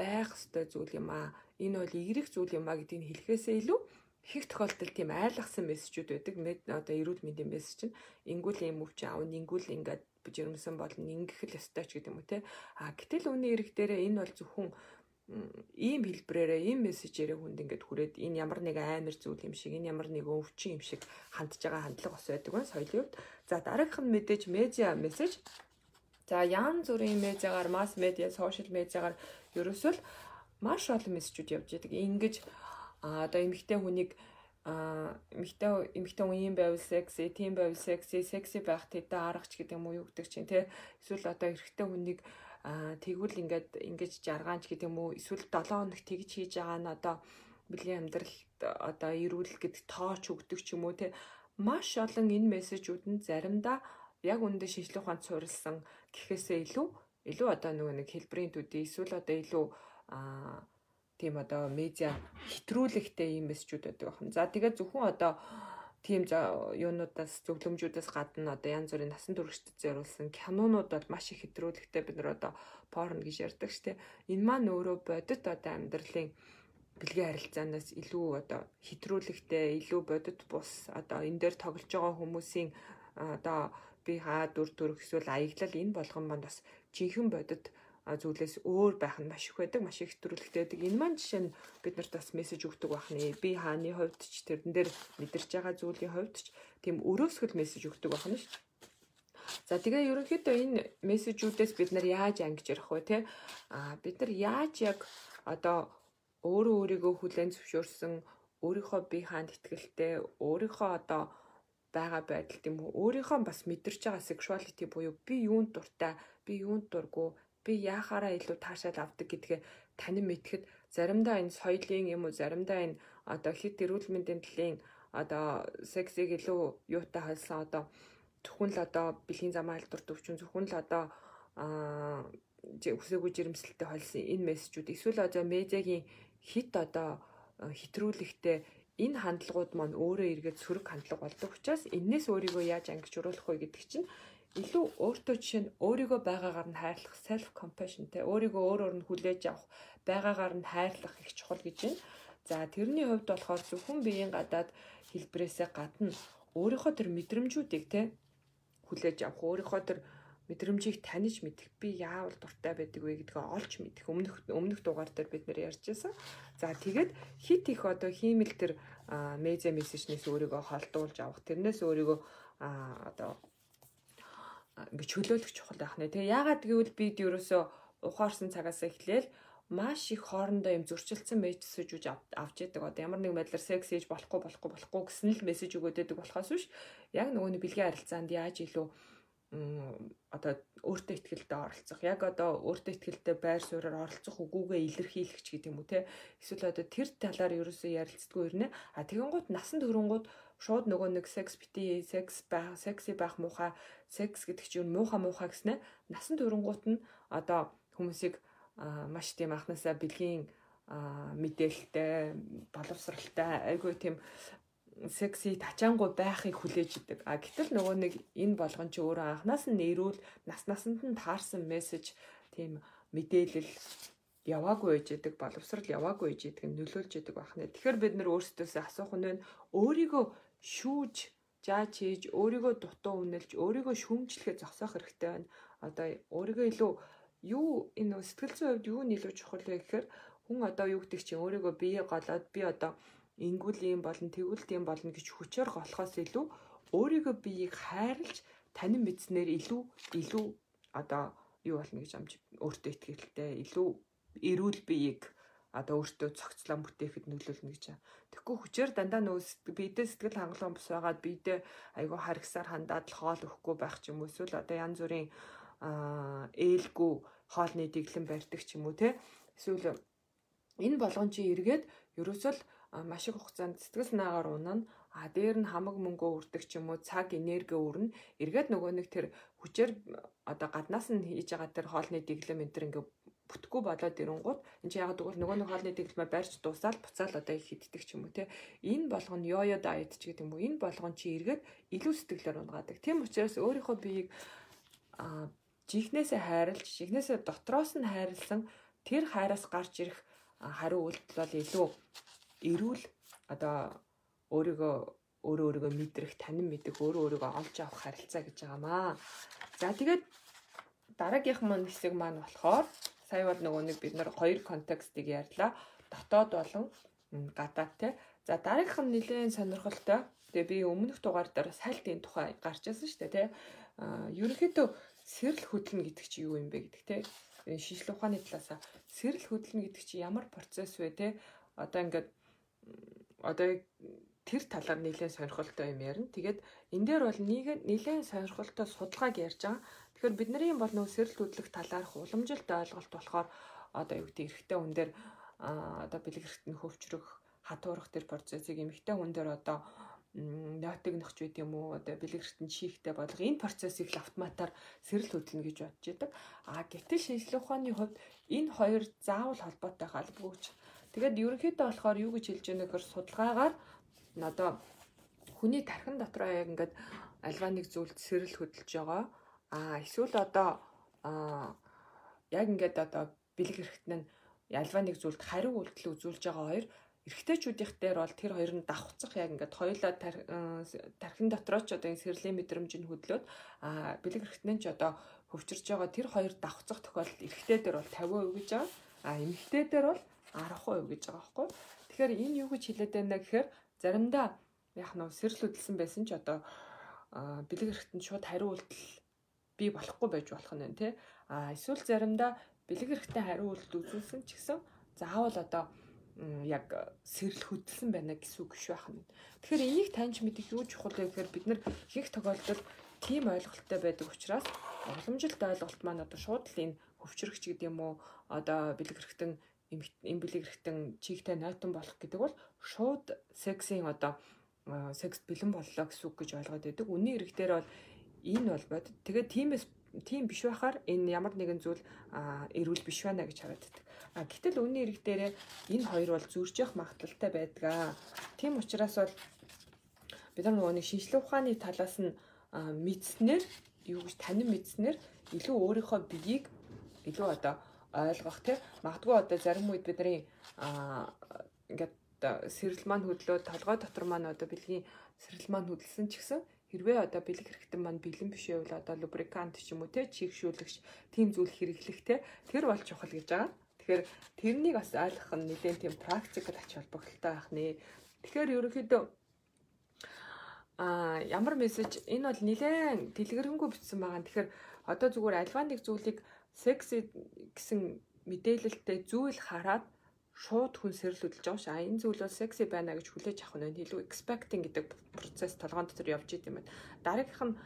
байх ёстой зүйл юм аа энэ бол эерэг зүйл юм а гэдгийг хэлэхээсээ илүү их тохиолдолд тийм айлгсан мессежүүд байдаг. Мэд одоо эрүүл мэндийн мессеж чинь ингүүл юм өвч аав ингүүл ингээд жирэмсэн болно ингэх л ёстой ч гэдэг юм уу те. А гэтэл үүний эрэг дээрээ энэ бол зөвхөн ийм хэлбрээрээ ийм мессежээрээ хүнд ингээд хүрээд энэ ямар нэг амар зүйл юм шиг энэ ямар нэг өвчин юм шиг хандж байгаа хандлага бас байдаг байна соёлын хувьд. За дараагийнх нь мэдээж медиа мессеж. За янз бүрийн медиагаар масс медиа, сошиал медиагаар ерөөсөө маш олон мессежүүд явж байдаг. Ингиж одоо эмэгтэй хүнийг эмэгтэй эмэгтэй хүн юм байвал секси, тийм байвал секси, секси байх тэдэ аргач гэдэг юм уу юу гэдэг чинь те. Эсвэл одоо эрэгтэй хүнийг тэгвэл ингээд ингэж жаргаанч гэдэг юм уу эсвэл 7 хоног тэгж хийж байгаа нь одоо бэлгийн амьдралд одоо эрүүл гэдэг тооч өгдөг ч юм уу те. Маш олон энэ мессежүүд нь заримдаа яг үүндээ шинжлэх ухаанд суурилсан гэхээсээ илүү илүү одоо нөгөө нэг хэлбэрийн төдий эсвэл одоо илүү аа тийм одоо медиа хэтрүүлэгтэй юм мессежүүд байдаг байна. За тэгээд зөвхөн одоо тийм юунуудаас зөвлөмжүүдээс гадна одоо янз бүрийн насан туршид зориулсан кинонууд бол маш их хэтрүүлэгтэй бид нар одоо порн гэж ярьдаг шүү дээ. Энэ маань өөрөө бодит одоо амьдралын бэлгийн харилцаанаас илүү одоо хэтрүүлэгтэй, илүү бодит бус одоо энэ дээр тоглож байгаа хүмүүсийн одоо би хаа дүр төрх эсвэл аяглал энэ болгон маань бас жинхэнэ бодит зүйлээс өөр байх нь маш их байдаг, маш их төрөлхтэй байдаг. Энэ маань жишээ нь бид нарт бас мессеж өгдөг бахны. Би хааны хувьд ч тэрэн дээр мэдэрч байгаа зүйлийн хувьд ч тийм өрөөсгөл мессеж өгдөг бахна шүү. За тэгээ ерөнхийдөө энэ мессежүүдээс бид нар яаж ангиж ярих вэ те? А бид нар яаж яг одоо өөрөө өөрийгөө хүлээн зөвшөөрсөн өөрийнхөө бие хаанд ихтгэлтэй өөрийнхөө одоо байгаа байдал тийм үү өөрийнхөө бас мэдэрч байгаа sexuality буюу би юунд дуртай би юунд дурггүй би яахаараа илүү таашаал авдаг гэдгээ танин мэдхэд заримдаа энэ соёлын юм уу заримдаа энэ одоо хэд эрүүл мэндийн төлөлийн одоо сексиг илүү юутай холсон одоо зөвхөн л одоо бэлгийн замаа алдар төвчүн зөвхөн л одоо хүсээгүй жирэмслэлтэй холсон энэ мессежүүд. Эсвэл одоо медиагийн хит одоо хэтрүүлэгтэй энэ хандлагууд маань өөрөө эргээд сөрөг хандлага болдог учраас энээс өөрийгөө яаж ангижруулах вэ гэдэг чинь илүү өөртөө жишээ нь өөрийгөө байгаагаар нь хайрлах self compassion те өөрийгөө өөрөөр нь хүлээж авах байгаагаар нь хайрлах их чухал гэж байна. За тэрний хувьд болохоор зөвхөн биеийн гадаад хэлбрээсээ гадна өөрийнхөө тэр мэдрэмжүүдийг те хүлээж авах өөрийнхөө тэр мэдрэмжийг таних мэдэх би яавал дуртай байдаг вэ гэдгээ олж мэдэх өмнөх өмнөх дугаар дээр бид нэр ярьж байсан. За тэгээд хит их одоо хиймэл тэр медиа мессежнээс өөрийгөө холдуулж авах тэрнээс өөрийгөө одоо ингээ чөлөөлөх чухал байх нэ. Тэгээ яагаад гэвэл бид ерөөсөө ухаарсан цагаас эхлээл маш их хоорондоо юм зөрчилдсөн мессеж үж авч яадаг. Одоо ямар нэг байдлаар секс хийж болохгүй болохгүй болохгүй гэсэн л мессеж өгөөд байдаг болохоос биш. Яг нөгөө нэг бэлгийн харилцаанд яаж илүү одоо өөртөө ихтгэлтэй оролцох. Яг одоо өөртөө ихтгэлтэй байр суурьаар оролцох үгүйгээ илэрхийлэх ч гэдэг юм уу те. Эсвэл одоо тэр талаар ерөөсөө ярилцдаггүй ирнэ. А тэгэн гут насан туршингууд шууд нөгөө нэг секс бити секс байх секси байх муухай секс гэдэг чинь муухай муухай гэснэ насан туршингууд нь одоо хүмүүсийг маш тийм анханасаа бэлгийн мэдээлэлтэй боловсралтай айгүй тийм секси тачаангуй байхыг хүлээж идэг. А гэтэл нөгөө нэг энэ болгон чи өөрөө анханаас нь нэрүүл нас насанд нь таарсан мессеж тийм мэдээлэл яваагүй байж идэг боловсрал яваагүй байж идэг нөлөөлж идэг байх нэ. Тэгэхээр бид нар өөрсдөөсөө асуух нь байна. Өөрийгөө шүүж жааж хийж өөрийгөө дутуу үнэлж өөрийгөө шүүмжлэхэд зогсоох хэрэгтэй байна. Одоо өөрийгөө илүү юу энэ сэтгэл зүйн хувьд юу илүү чухал вэ гэхээр хүн одоо юу гэдэг чинь өөрийгөө бие голоод би одоо ингүүл юм болон тэгвэл тийм болно гэж хүчээр голохоос илүү өөрийгөө биеийг хайрлж танин мэдснээр илүү илүү одоо юу болно гэж амж өөртөө ихтэй илүү эрүүл биеийг одоо өөртөө цогцлон бүтээхэд нөлөөлнө гэж. Тэгэхгүй хүчээр дандаа нөөс биедээ сэтгэл хангалуун бус байгаад биедээ айгүй харгасаар хандаад л хоол өгөхгүй байх ч юм уу эсвэл одоо янз бүрийн ээлгүй хоолны дэглэм барьдаг ч юм уу те эсвэл Энэ болгон чи эргээд ерөөсөө л маш их хугацаанд сэтгэл санаагаар унана а дээр нь хамаг мөнгөө үрдэг ч юм уу цаг энерги өрнө эргээд нөгөө нэг тэр хүчээр одоо гаднаас нь хийж байгаа тэр хоолны дэглэм энэ төр ингээ бүтггүй болоод ирэнгууд энэ чи яг тэгвэл нөгөө нэг хоолны дэглэмээ барьж дуусаад буцаал одоо их хиддэг ч юм уу те энэ болгоно йо дайет ч гэдэг юм уу? Энэ болгон чи эргээд илүү сэтгэлээр унгаадаг тийм учраас өөрийнхөө биеийг жихнээсээ хайрлж жихнээсээ дотроос нь хайрлсан тэр хайраас гарч ирэх хариу үйлдэл бол илүү эрүүл одоо өөрийгөө өөрөө өөрийгөө мэдрэх, танин мэдэх, өөрөө өөрийгөө олж авах харилцаа гэж байгаамаа. За тэгээд дараагийнх маань хэсэг маань болохоор сая бол нөгөө нэг бид нар хоёр контекстыг ярьлаа. Дотоод болон гадаад те. За дараагийнх нь нэлээд сонирхолтой. Тэгээ би өмнөх дугаар дээр сайлтын тухай гарч ирсэн шүү дээ те. А ерөнхийдөө сэрэл хөдлөн гэдэг чи юу юм бэ гэдэг те. Шинжлэх ухааны талаасаа сэрэл хөдлөн гэдэг чи ямар процесс вэ те. Одоо ингээд одоо тэр талаар нэлээд сонирхолтой юм ярина. Тэгээд энэ дээр бол нэг нэлээд сонирхолтой судалгааг ярьж байгаа. Тэгэхээр бидний бол нөө сэрэл хөдлөх талаарх уламжилт ойлголт болохоор одоо юу гэдэг эрэгтэй хүн дээр одоо бэлэг хэрэгт нь хөвчрөх, хатуурах тэр процессыг эмэгтэй хүн дээр одоо ноотыг нөхч байт юм уу одоо бэлгэрхтэн чихтэй болгох энэ процессыг л автоматар сэрэл хөдлөнө гэж бодож идэг. А гэтэл шинжлэх ухааны хувьд энэ хоёр заавал холбоотой халбгүйч. Тэгээд ерөнхийдөө болохоор юу гэж хэлж вэ гэхээр судалгаагаар одоо хүний тархин дотроо яг ингээд альва нэг зүйлд сэрэл хөдөлж байгаа. А эсвэл одоо а яг ингээд одоо бэлэг хэрэгтэн нь альва нэг зүйлд хариу үйлдэл үзүүлж байгаа хоёр эрэгтэйчүүдийнх дээр бол тэр хоёр нь давхцах яг ингээд хоёулаа тархин дотроо ч одоо энэ сэрлийн мэдрэмжийг хөдлөөд а бэлэг хэрэгтэн ч одоо хөвчөрж байгаа тэр хоёр давхцах тохиолдолд эрэгтэй дээр бол 50% гэж байгаа. А эмэгтэй дээр бол 10% гэж байгаа байхгүй. Тэгэхээр энэ юу гэж хэлээд байна гэхээр заримдаа яг нь сэрэл хөдөлсөн байсан ч одоо бэлэг эрэхтэнд шууд хариу үйлдэл бий болохгүй байж болох нь тий. А эсвэл заримдаа бэлэг эрэхтэн хариу үйлдэл үзүүлсэн ч гэсэн заавал одоо яг сэрэл хөдөлсөн байна гэсэн үг биш байх нь. Тэгэхээр энийг таньж мэдэх юу чухал вэ гэхээр бид нар их тохиолдолд тийм ойлголттой байдаг учраас уламжилт ойлголт маань одоо шууд л энэ хөвчрөгч гэдэг юм уу одоо бэлэг эрэхтэн эмбэлэг хэрэгтэн чигтэй нойтон болох гэдэг бол шууд сексийн одоо секс бэлэн боллоо гэсэн үг гэж ойлгоод байдаг. Үнийн эрэг дээр бол энэ бол бод. Тэгээд тиймээс тийм биш байхаар энэ ямар нэгэн зүйл эрүүл биш байна гэж хараад байдаг. А гэтэл үнийн эрэг дээр энэ хоёр бол зөрж явах магадaltaй байдаг. Тийм учраас бол бид нар нөгөө нэг шинжлэх ухааны талаас нь мэдснээр юу гэж танин мэдснээр илүү өөрийнхөө биеийг илүү одоо ойлгох тий магадгүй одоо зарим үед бидний ингээд сэрэл маань хөдлөө толгой дотор маань одоо бэлгийн сэрэл маань хөдөлсөн ч гэсэн хэрвээ одоо бэлэг хэрэгтэн маань бэлэн биш байвал одоо лубрикант ч юм уу те чигшүүлэгч тийм зүйл хэрэглэх те тэр бол чухал гэж байгаа. Тэгэхээр тэрнийг бас ойлгох нь нэлээд тийм практикл ач холбогдолтой байх нэ. Тэгэхээр ерөнхийдөө а ямар мессеж энэ бол нэлээд дэлгэрэнгүй бичсэн байгаа. Тэгэхээр одоо зүгээр альва нэг зүйлийг секс гэсэн мэдээлэлтэй зүйл хараад шууд хүн сэрэл хөдөлж байгаа ш. А энэ зүйл бол секси байна гэж хүлээж авах нь илүү expecting гэдэг процесс толгойн дотор явж идэм байна. Дараагийнх нь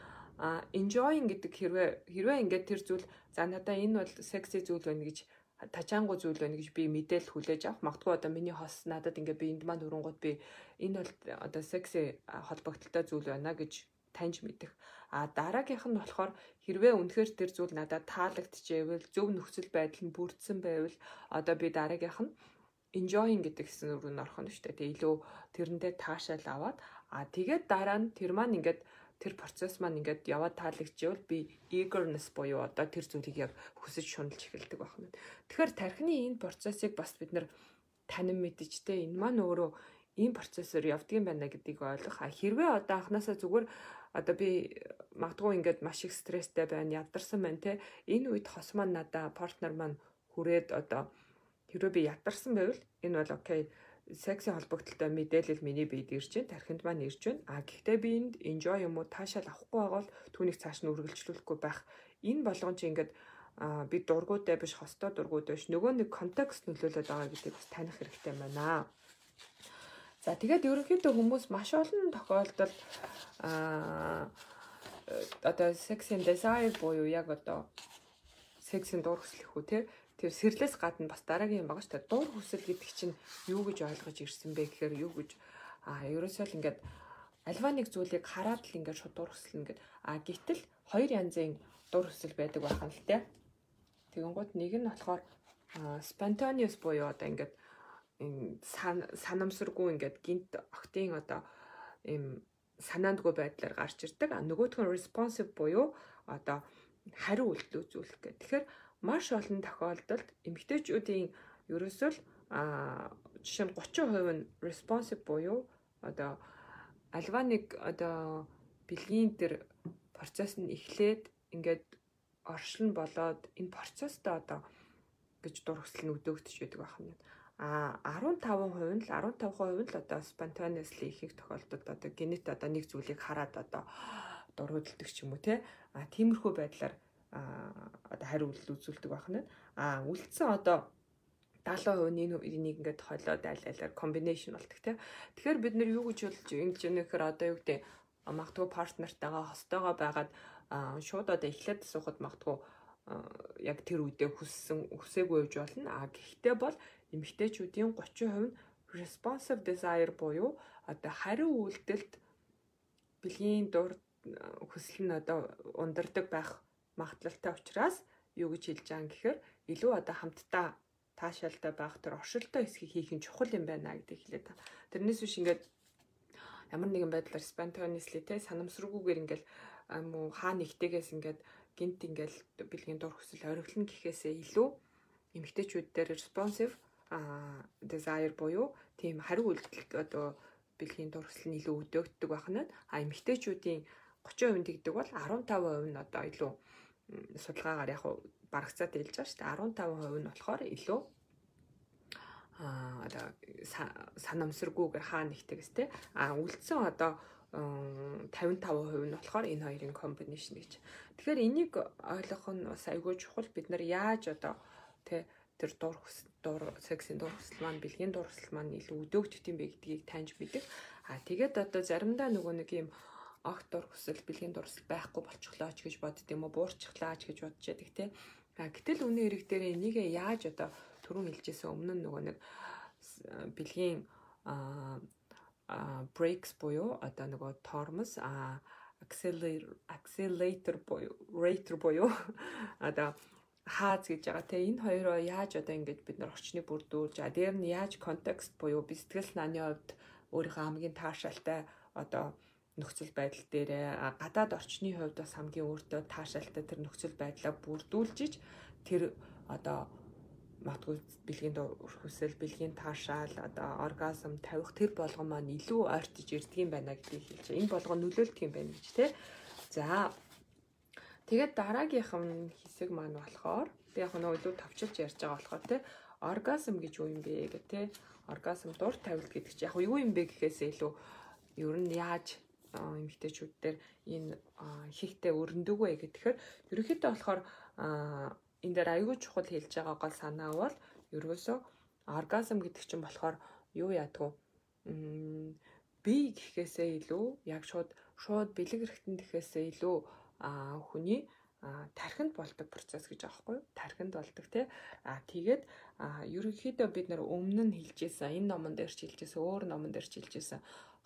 enjoying гэдэг хэрвээ хэрвээ ингээд тэр зүйл за надаа энэ бол секси зүйл байна гэж тажаангу зүйл байна гэж би мэдээлэл хүлээж авах. Магадгүй одоо миний хос надад ингээ би энд маань хөрөнгөд би энэ бол одоо секси холбогдлолтой зүйл байна гэж таньж мэдэх. А дараагийнх нь болохоор хэрвээ үнэхээр тэр зүйл надад таалагдчихэвэл зөв нөхцөл байдал нь бүрдсэн байвал одоо би дараагийнх нь enjoying гэдэг хэсэг рүү н орох нь шүү дээ. Тэгээ илүү тэрэндээ таашаал аваад а тэгээд дараа нь тэр маань ингээд тэр процесс маань ингээд яваад таалагдчихвал би eagerness буюу одоо тэр зүйлийг яг хүсэж шуналж эхэлдэг байх нь. Тэгэхээр тархины энэ процессыг бас бид нэр танин мэдчихтэй энэ маань өөрөө ийм процессор явдгийм байна гэдгийг ойлгох. А хэрвээ одоо анханасаа зүгээр одоо би магадгүй ингээд маш их стресстэй байна, ядарсан байна те. Энэ үед хос маань надаа партнер маань хүрээд одоо хэрвээ би ядарсан байвал энэ бол окей секси холбогдлолтой мэдээлэл миний биед ирж байна, тархинд маань ирж байна. А гэхдээ би энд enjoy юм уу таашаал авахгүй байгаа бол түүнийг цааш нь үргэлжлүүлэхгүй байх. Энэ болгон чи ингээд а би дургуудтай биш хостой дургууд биш нөгөө нэг контекст нөлөөлөд байгаа гэдгийг бас таних хэрэгтэй байна. За тэгээд ерөнхийдөө хүмүүс маш олон тохиолдолд аа одоо sex and desire буюу яг одоо сексийн дур хүслэх үү те тэр сэрлээс гадна бас дараагийн юм байгаа шүү дээ. Дур хүсэл гэдэг чинь юу гэж ойлгож ирсэн бэ гэхээр юу гэж а ерөөсөө л ингээд альва нэг зүйлийг хараад л ингээд шууд дур хүсэл ингээд а гítэл хоёр янзын дур хүсэл байдаг байх нь л те. Тэгэнгუთ нэг нь болохоор spontaneous буюу одоо ингээд санамсаргүй ингээд гинт октын одоо им санаандгүй байдлаар гарч ирдэг. А нөгөөх нь responsive буюу одоо хариу үйлдэл үзүүлэх гэх. Тэгэхээр маш олон тохиолдолд эмэгтэйчүүдийн ерөөсөө л жишээ нь 30% нь responsive буюу одоо альва нэг одоо бэлгийн тэр процесс нь эхлээд ингээд оршин болоод энэ процесстэй одоо гэж дур хүсэл нь өдөөгдөж байдаг байх юм. А 15% нь л 15% нь л одоо spontaneously ихийг тохиолдолд одоо генет одоо нэг зүйлийг хараад одоо дур хөдөлдөг ч юм уу те. А тиймэрхүү байдлаар одоо хариу үйлдэл үзүүлдэг байх нь. А үлдсэн одоо 70% нь энийг ингээд холиод аль алиар комбинашн болдог тийм. Тэгэхээр бид нэр юу гэж болж ингэж нөхөр одоо юу гэдэг магадгүй партнертайгаа хостойгоо байгаад шууд одоо эхлээд суухад магадгүй яг тэр үедээ хүссэн хүсээгүй байж болно. А гэхдээ бол эмэгтэйчүүдийн 30% нь responsive desire буюу одоо хариу үйлдэлд бэлгийн дур хүсэл нь одоо ундардаг байх магадлалтай учраас юу гэж хэлж байгаа юм гэхээр илүү одоо хамтдаа таашаалтай байх тэр оршилтой хэсгийг хийх нь чухал юм байна гэдэг хэлээд та. Тэрнээс биш ингээд ямар нэгэн байдлаар spontaneously те санамсаргүйгээр ингээд муу хаа нэгтэйгээс ингээд гинт ингээд бэлгийн дур хүсэл ориглон гэхээсээ илүү эмэгтэйчүүд дээр responsive а desire буюу тийм хариу үйлдэл одоо бэлгийн дур хүсэл нь илүү өдөөгддөг байх нь а эмэгтэйчүүдийн 30% тэгдэг бол 15% нь одоо илүү судалгаагаар яг барагцаад хэлж байгаа шүү дээ 15% нь болохоор илүү а одоо санамсаргүйгээр хаа нэгтгэс те а үлдсэн одоо 55% нь болохоор энэ хоёрын комбинашн гэж. Тэгэхээр энийг ойлгох нь бас айгүй чухал бид нар яаж одоо тэ тэр дур дур сексийн дур хүсэл маань бэлгийн дур хүсэл маань илүү өдөөгдөх юм бэ гэдгийг таньж мэдэх. А тэгээд одоо заримдаа нөгөө нэг юм огт дур хүсэл бэлгийн дур хүсэл байхгүй болчихлоо ч гэж бодд юм уу? Буурчихлаа ч гэж бодож яддаг те. А гэтэл үнэ хэрэг дээр энийг яаж одоо түрүүн хэлжсэн? Өмнө нь нөгөө нэг бэлгийн breaks буюу одоо нөгөө тормоз accelerator буюу rater буюу одоо хааз гэж байгаа те энэ хоёроо яаж одоо ингэж бид нар орчныг бүрдүүлж а дээр нь яаж контекст буюу би сэтгэл санааны хувьд өөрийнхөө хамгийн таашаалтай одоо нөхцөл байдал дээрээ гадаад орчны хувьд бас хамгийн өөртөө таашаалтай тэр нөхцөл байдлаа бүрдүүлжиж тэр одоо матгүй бэлгийн хүсэл бэлгийн таашаал одоо оргазм тавих тэр болгон маань илүү ойртож ирдэг юм байна гэдгийг хэлж байгаа. Энэ болгон нөлөөлдөг юм байна гэж те. За тэгээд дараагийнх нь хэсэг маань болохоор би яг нөгөө илүү товчилж ярьж байгаа болохоор те оргазм гэж юу юм бэ гэх те оргазм дур тавилт гэдэг чинь яг юу юм бэ гэхээсээ илүү ер нь яаж эмэгтэйчүүд дээр энэ хийхтэй өрнөдөг вэ гэхээр ерөнхийдөө болохоор энэ дээр аягүй чухал хэлж байгаа гол санаа бол ерөөсөө оргазм гэдэг чинь болохоор юу яадгүй би гэхээсээ илүү яг шууд шууд бэлэг эрэхтэн гэхээсээ илүү хүний тархинд болдог процесс гэж аахгүй? Тархинд болдог тий. А тэгээд ерөнхийдөө бид нар өмнө нь хэлжсэн энэ номон дээр ч хэлжсэн өөр номон дээр ч хэлжсэн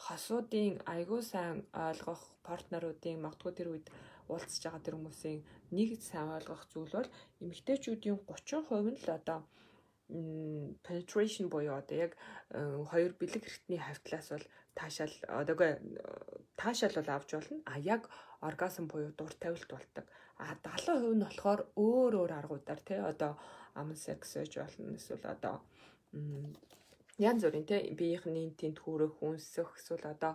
хосуудын айгуу сайн ойлгох партнеруудын магадгүй тэр үед уулзж байгаа тэр хүмүүсийн нэг сайн ойлгох зүйл бол эмэгтэйчүүдийн 30% нь л одоо penetration буюу одоо яг э, хоёр бэлэг хэрэгтний хавтлаас бол таашаал одоогүй таашаал бол авч болно. А яг оргазм буюу дур тавилт болдог. А 70% нь болохоор өөр өөр аргуудаар тий одоо аман секс гэж болно эсвэл одоо янз бүрийн те биеийнхний тент хүрэх хүнсэх эсвэл одоо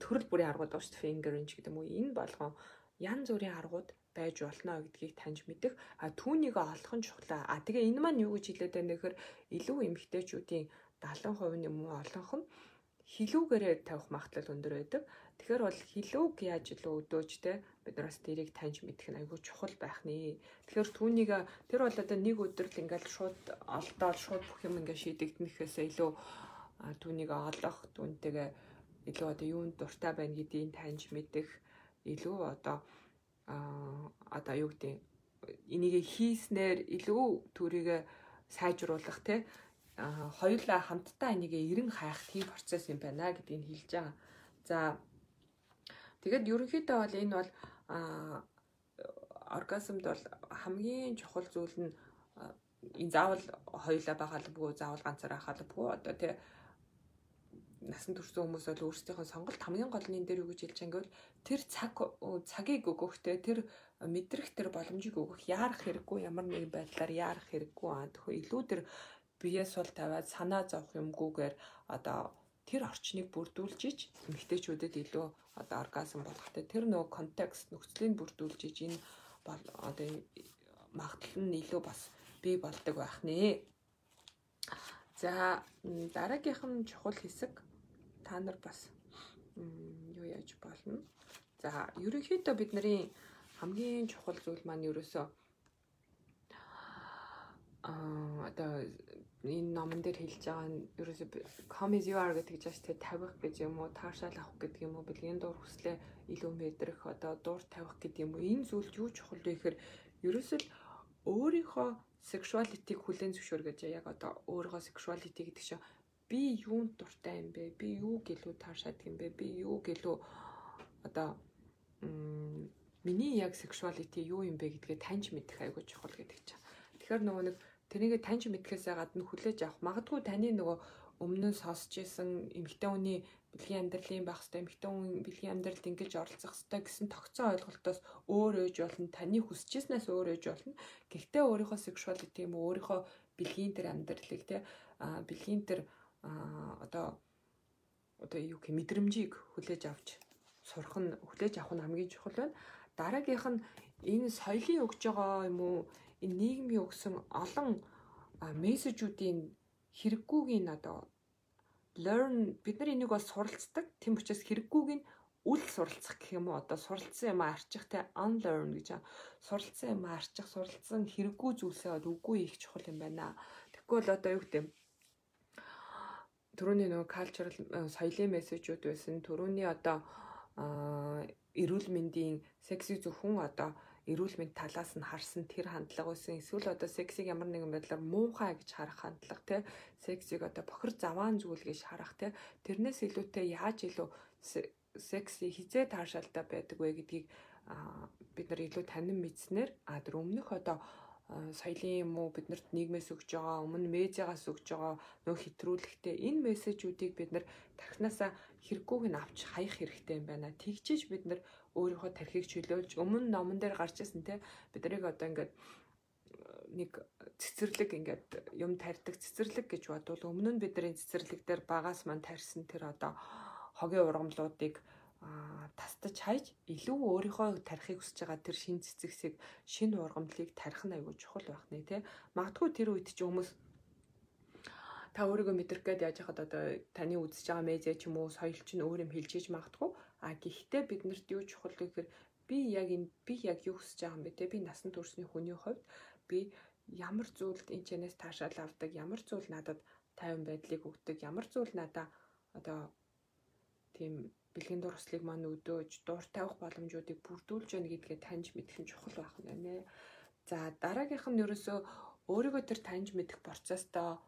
төрөл бүрийн аргууд байна шүү fingering гэдэг юм уу энэ болгон янз бүрийн аргууд байж болно гэдгийг таньж мэдэх а түүнийг олох нь чухлаа а тэгээ энэ маань юу гэж хэлээд байна гэхээр илүү эмгтээчүүдийн 70% нь уу олонх нь хилүүгээрээ тавих магадлал өндөр байдаг Тэгэхээр бол хилүүг яаж илүү өдөөж те бид нар бас тэрийг таньж мэдэх нь айгүй чухал байх нэ. Тэгэхээр түүнийг тэр бол одоо нэг өдөр л ингээл шууд олдоод шууд бүх юм ингээ шийдэгдэнэхээсээ илүү түүнийг олох түүнтэйгээ илүү одоо юунд дуртай байна гэдгийг таньж мэдэх илүү одоо а одоо юу гэдэг энийг хийснээр илүү төрийг сайжруулах те хоёулаа хамтдаа энийг эрен хайх тийм процесс юм байна гэдгийг хэлж байгаа. За тэгэд ерөнхийдөө бол энэ бол оргазмд бол хамгийн чухал зүйл нь энэ заавал хоёулаа байгаалбгүй заавал ганцаараа хаалбгүй одоо тий насан турш хүмүүс бол өөрсдийнхөө сонголт хамгийн гол нь энэ дээр юу гэж хэлж гэвэл тэр цаг цагийг өгөхтэй тэр мэдрэх тэр боломжийг өгөх яарах хэрэггүй ямар нэгэн байдлаар яарах хэрэггүй аа тэгэхээр илүү тэр биеэс бол тавиад санаа зовх юмгүйгээр одоо тэр орчныг бүрдүүлж ич эмэгтэйчүүдэд илүү одоо оргазм болгохтой тэр нөгөө контекст нөхцөлийг бүрдүүлж ич энэ бол одоо магадлал нь илүү бас бий болдог байх нэ. За дараагийнх нь чухал хэсэг та нар бас юу яаж болно. За ерөнхийдөө бидний хамгийн чухал зүйл маань ерөөсөө аа одоо энэ номон дээр хэлж байгаа нь ерөөсөө come as you are гэдэг жаш тэ тавих гэж юм уу таашаал авах гэдэг юм уу бэлгийн дуур хүслээ илүү мэдрэх одоо дуур тавих гэдэг юм уу энэ зүйл юу чухал вэ гэхээр ерөөсөө өөрийнхөө sexuality-г хүлээн зөвшөөр гэж яг одоо өөрийнхөө sexuality гэдэг чинь би юунд дуртай юм бэ? Би юу гэлүү таашаад юм бэ? Би юу гэлүү одоо миний яг sexuality юу юм бэ гэдгээ таньж мэдэх айгүй чухал гэдэг чинь. Тэгэхээр нөгөө нэг тэрнийг таньж мэдхээсээ гадна хүлээж авах магадгүй таны нөгөө өмнө нь сонсч исэн эмэгтэй хүний бэлгийн амьдралын байх хэвээр эмэгтэй хүн бэлгийн амьдралд ингэж оролцох хэвээр гэсэн тогтцоо ойлголтоос өөр ээж болно таны хүсчээснээс өөр ээж болно гэхдээ өөрийнхөө sexuality юм өөрийнхөө бэлгийн тэр амьдралыг те бэлгийн тэр одоо одоо юу гэх мэдрэмжийг хүлээж авч сурах нь хүлээж авах нь хамгийн чухал байна дараагийнх нь энэ соёлын өгж байгаа юм уу энэ нийгмийн өгсөн олон мессежүүдийн хэрэггүйг нь одоо learn бид нар энийг бол суралцдаг. Тийм учраас хэрэггүйг нь үл суралцах гэх юм уу одоо суралцсан юм арчих те unlearn гэж суралцсан юм арчих суралцсан хэрэггүй зүйлсээ бол үгүй их чухал юм байна. Бол одоо юу гэдэг төрөний нөгөө cultural э, соёлын мессежүүд байсан. Төрөний одоо эрүүл мэндийн секси зөвхөн одоо эрүүл мэнд талаас нь харсан тэр хандлага байсан. Эсвэл одоо сексийг ямар нэгэн байдлаар муухай гэж харах хандлага тий. Сексийг одоо бохир заваан зүйл гэж харах тий. Тэрнээс илүүтэй яаж илүү секси хизээ таашаалтай байдаг вэ гэдгийг бид нар илүү танин мэдснээр а тэр өмнөх одоо соёлын юм уу биднэрт нийгмээс өгж байгаа өмнө медиагаас өгж байгаа нөх хэтрүүлэгтэй энэ мессежүүдийг бид нар тархинасаа хэрэггүйг нь авч хаях хэрэгтэй юм байна. Тэгжиж бид нар өөрийнхөө тархийг чөлөөлж өмнө номон дээр гарч ирсэн те бид нарыг одоо ингээд нэг цэцэрлэг ингээд юм тарьдаг цэцэрлэг гэж бодвол өмнө нь бидний цэцэрлэг дээр багаас мань тарьсан тэр одоо хогийн ургамлуудыг тастаж хайж илүү өөрийнхөө тарихыг хүсэж байгаа тэр шин цэцэгсийг шин ургамлыг тарих нь айгүй чухал байх нэ тий магадгүй тэр үед ч хүмүүс та өөрийгөө мэдрэх гээд яаж хаад одоо таны үзэж байгаа медиа ч юм уу соёл ч нь өөр юм хэлж иж магадгүй. А гэхдээ биднэрт юу чухал вэ гэхээр би яг энэ би яг юу хүсэж байгаа юм бэ те би насан туршны хүний хувьд би ямар зүйлд энэ чэнэс таашаал авдаг ямар зүйл надад тайван байдлыг өгдөг ямар зүйл надаа одоо тийм бэлгийн дурслыг маань өдөөж дуур тавих боломжуудыг бүрдүүлж яана гэдгээ таньж мэдэх нь чухал байх нь байна. За дараагийнх нь ерөөсөө өөрийгөө тэр таньж мэдэх процесстоо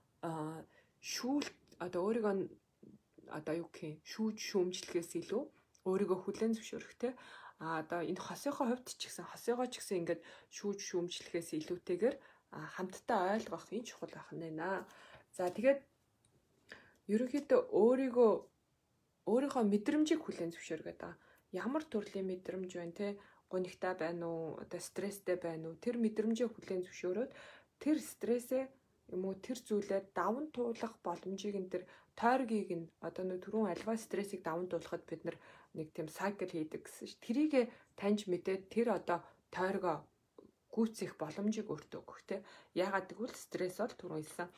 шүүл одоо өөрийгөө одоо юу гэх юм шүүж шүүмжлэхээс илүү өөрийгөө хүлээн зөвшөөрөхтэй а одоо энэ хосынхоо хувьд ч гэсэн хосыгоо ч гэсэн ингээд шүүж шүүмжлэхээс илүүтэйгээр хамтдаа ойлгох энэ чухал байх нь байна. За тэгээд ерөнхийдөө өөрийгөө өөрийнхөө мэдрэмжийг хүлээн зөвшөөргээд байгаа. Ямар төрлийн мэдрэмж байна те гонигтай байна уу одоо стресстэй байна уу тэр мэдрэмжийг хүлээн зөвшөөрөөд тэр стрессээ юм уу тэр зүйлээ даван туулах боломжийг энэ тэр тойргийг нь одоо нөө түрүүн альва стрессийг даван туулахад бид нэг тийм сайкл хийдэг гэсэн ш. Тэрийг таньж мэдээд тэр одоо тойргоо гүйцэх боломжийг өөртөө өгөх те. Яагаад гэвэл стресс бол түрүүн хэлсэн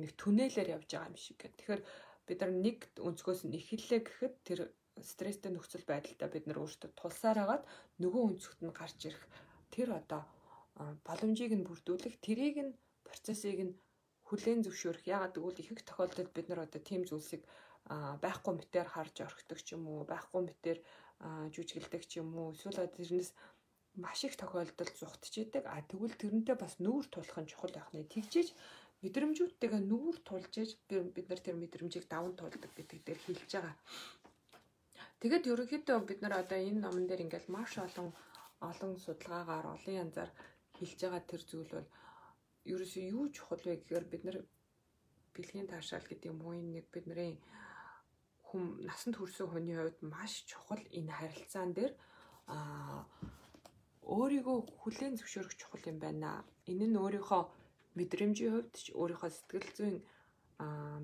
нэг түнэлээр явж байгаа юм шиг гэх. Тэгэхээр бид нар нэг өнцгөөс нь эхэллээ гэхэд тэр стресстэй нөхцөл байдалтай бид нар өөртөө тулсаар хагаад нөгөө өнцгт нь гарч ирэх тэр одоо боломжийг нь бүрдүүлэх тэрийг нь процессыг нь хүлээн зөвшөөрөх. Яагаад гэвэл их их тохиолдолд бид нар одоо тийм зүйлсийг байхгүй мэтээр харж орхидог ч юм уу, байхгүй мэтээр жүжиглдэг ч юм уу. Эсвэл тэрнээс маш их тохиолдолд зүхтчихэдэг. А тэгвэл тэрнтэй бас нүүр тулах нь чухал байх нэ. Тэгжээж мэдрэмжүүдтэйгээ нүүр тулж ээж бид нар тэр мэдрэмжийг даван туулдаг гэдэг дээр хэлж байгаа. Тэгэд ерөнхийдөө бид нар одоо энэ номон дээр ингээл маш олон олон судалгаагаар олон янзаар хэлж байгаа тэр зүйл бол ерөөсөө юу чухал вэ гэхээр бид нар бэлгийн таашаал гэдэг юм уу нэг бидний хүм насанд хүрсэн хүний хувьд маш чухал энэ харилцаан дээр а өөрийгөө хүлээн зөвшөөрөх чухал юм байна. Энэ нь өөрийнхөө мэдрэмжийн хувьд ч өөрийнхөө сэтгэл зүйн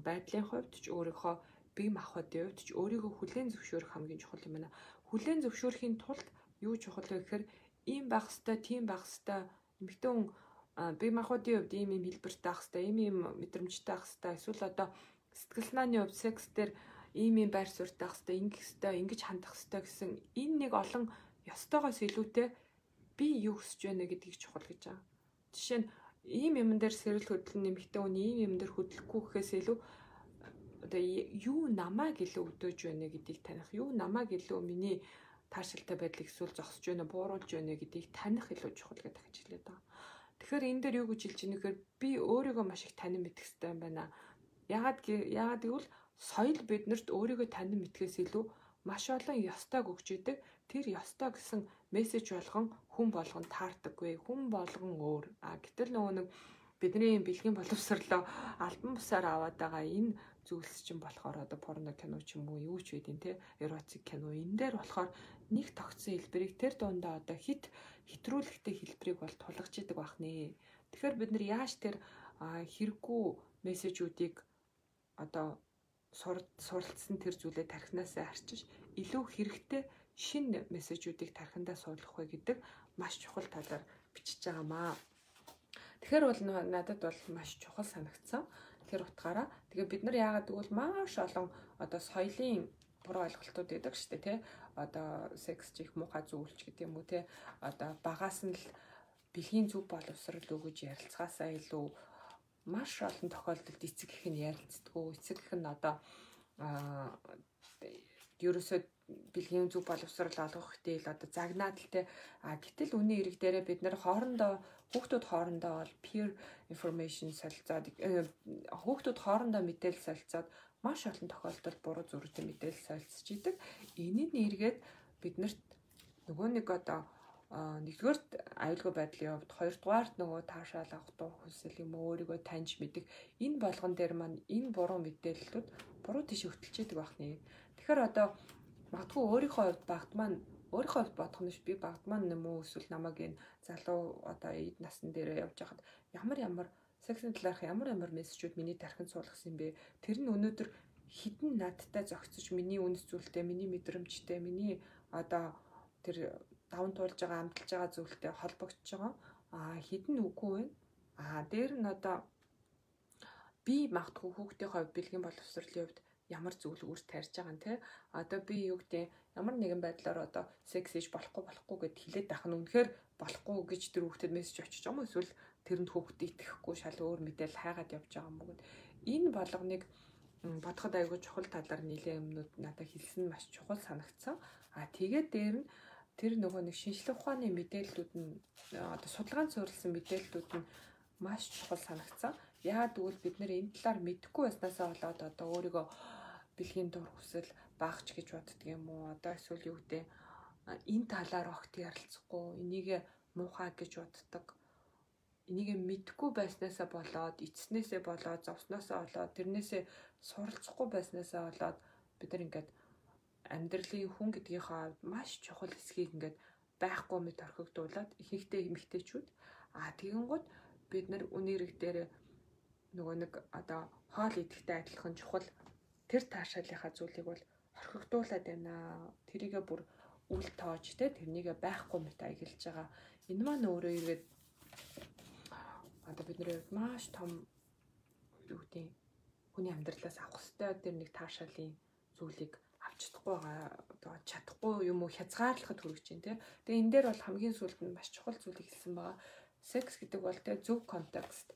байдлын хувьд ч өөрийнхөө бие махбодын хувьд ч өөрийгөө хүлээн зөвшөөрөх хамгийн чухал юм байна. Хүлээн зөвшөөрөхийн тулд юу чухал вэ гэхээр ийм байх хэвээр, тийм байх хэвээр эмэгтэй хүн бие махбодын хувьд ийм ийм хэлбэртэй байх хэвээр, ийм ийм мэдрэмжтэй байх хэвээр эсвэл одоо сэтгэл санааны хувьд секс дээр ийм ийм байр суурьтай байх хэвээр, ингэх хэвээр, ингэж хандах хэвээр гэсэн энэ нэг олон ёстойгоос илүүтэй би юу хүсэж байна гэдгийг чухал гэж байгаа. Жишээ нь ийм юм дээр сэрэл хөдлөн нэмэгтэй үний ийм юм дээр хөдлөхгүй гэхээс илүү одоо юу намайг илүү өдөөж байна гэдгийг таних, юу намайг илүү миний таашилтай байдлыг эсвэл зогсож байна, бууруулж байна гэдгийг таних илүү чухал гэдэг хэлээд байгаа. Тэгэхээр энэ дээр юу гэж хэлж байгаа нөхөр би өөрийгөө маш их танин мэдэх хэрэгтэй юм байна. Ягаад ягаад гэвэл соёл биднэрт өөрийгөө танин мэдхээс илүү маш олон ёстойг өгч идэг. Тэр ёстой гэсэн мессеж болгон хүн болгон таардаггүй. Хүн болгон өөр. А гэтэл нөгөө нэг бидний бэлгийн боловсрлоо альбан бусаар аваад байгаа энэ зүйлс чинь болохоор одоо порно кино ч юм уу юу ч байдیں۔ те эротик кино энэ дээр болохоор нэг тогтсон хэлбэрийг тэр дундаа одоо хит хитрүүлэхтэй хэлбэрийг бол тулгаж идэг байх нэ. Тэгэхээр бид нар яаж тэр хэрэггүй мессежүүдийг одоо суралцсан тэр зүйлээ тархинасаа арчиж илүү хэрэгтэй шинэ мессежүүдийг тархиндаа суулгах вэ гэдэг маш чухал талаар бичиж байгаамаа. Тэгэхээр бол надад бол маш чухал санагдсан тэр утгаараа. Тэгээ бид нар яагаад гэвэл маш олон одоо соёлын буруу ойлголтууд байдаг шүү дээ тий. Одоо секс чих муухай зүйлч гэдэг юм уу тий. Одоо багаас нь л бэлгийн зүв боловсрал өгөж ярилцгаасаа илүү маш олон тохиолдолд эцэг их нь ярилцдаггүй. Эцэг их нь одоо аа ерөөсөө бэлгийн зүг боловсрал олгох хэвэл одоо загнаад л те а гэтэл үний эрэг дээрээ бид нэр хоорондоо хүүхдүүд хоорондоо бол peer information солилцоод э, хүүхдүүд хоорондоо мэдээлэл солилцоод маш олон тохиолдолд буруу зургийн мэдээлэл солилцож идэг. Энийг нэргээд биднэрт нөгөө нэг одоо нэгдүгээр аюулгүй байдлын хувьд хоёрдугаарт нөгөө таашаал авах дуу хүсэл юм өөрийгөө таньж мэдэх энэ болгон дээр маань энэ буруу мэдээллүүд буруу тийш хөтлөж идэг байх нэ. Тэгэхээр одоо магадгүй өөрийнхөө хувьд багт маань өөрийнхөө хувьд бодох нь би багт маань юм уу эсвэл намайг энэ залуу одоо эд насн дээр явж байхад ямар ямар сексийн талаарх ямар ямар мессежүүд миний тархинд суулгасан бэ? Тэр нь өнөөдөр хідэн надтай зохицож миний үнс зүйлтэй, миний мэдрэмжтэй, миний одоо тэр даван туулж байгаа амталж байгаа зүйлтэй холбогдож байгаа. Аа хідэн үгүй байна. Аа дээр нь одоо би магтгүй хүүхдийн хувьд бэлгийн боловсролын хувьд ямар зүйл үүс тарьж байгаа нь те одоо би юу гэдэг ямар нэгэн байдлаар одоо секс хийж болохгүй болохгүй гэд хэлээд байх нь үнэхээр болохгүй гэж тэр хүүхдэд мессеж очиж байгаа юм эсвэл тэрэнд хүүхдэд итгэхгүй шал өөр мэдээл хайгаад явж байгаа юм гэд. Энэ болгоныг бодоход айгүй чухал талаар нэлээд юмнууд надад хэлсэн маш чухал санагдсан. А тэгээд дээр нь тэр нөгөө нэг шинжлэх ухааны мэдээллүүд нь одоо судалгаанд суурилсан мэдээллүүд нь маш чухал санагдсан. Яагаад гэвэл бид нэр энэ талаар мэдэхгүй байснасаа болоод одоо өөрийгөө бэлгийн дур хүсэл багч гэж боддөг юм уу? Одоо эсвэл юу гэдэг энэ талаар огт ярилцахгүй энийг муухай гэж боддог. Энийг мэдэхгүй байснасаа болоод эцснээсээ болоод зовсноосоо болоод тэрнээсээ суралцахгүй байснасаа болоод бид нар ингээд амьдралын хүн гэдгийнхээ хувьд маш чухал хэсгийг ингээд байхгүй мэт орхигдуулаад ихэнхдээ эмэгтэйчүүд аа тэгэнгუთ бид нар үнэрэг дээр нөгөө нэг одоо хоол идэхтэй адилхан чухал тэр таашаалынхаа зүйлийг бол орхигдуулаад байна. Тэрийгэ бүр үл тоож те тэрнийгэ байхгүй мэт аялж байгаа. Энэ маань өөрөө ирээд одоо бидний хувьд маш том юу гэдэг хүний амьдралаас авах хэвээр тэр нэг таашаалын зүйлийг чадахгүй байгаа одоо чадахгүй юм уу хязгаарлахад хүрэж байна тий. Тэгээ энэ дээр бол хамгийн сүүлд нь маш чухал зүйлийг хэлсэн байгаа. Секс гэдэг бол тий зөв контекст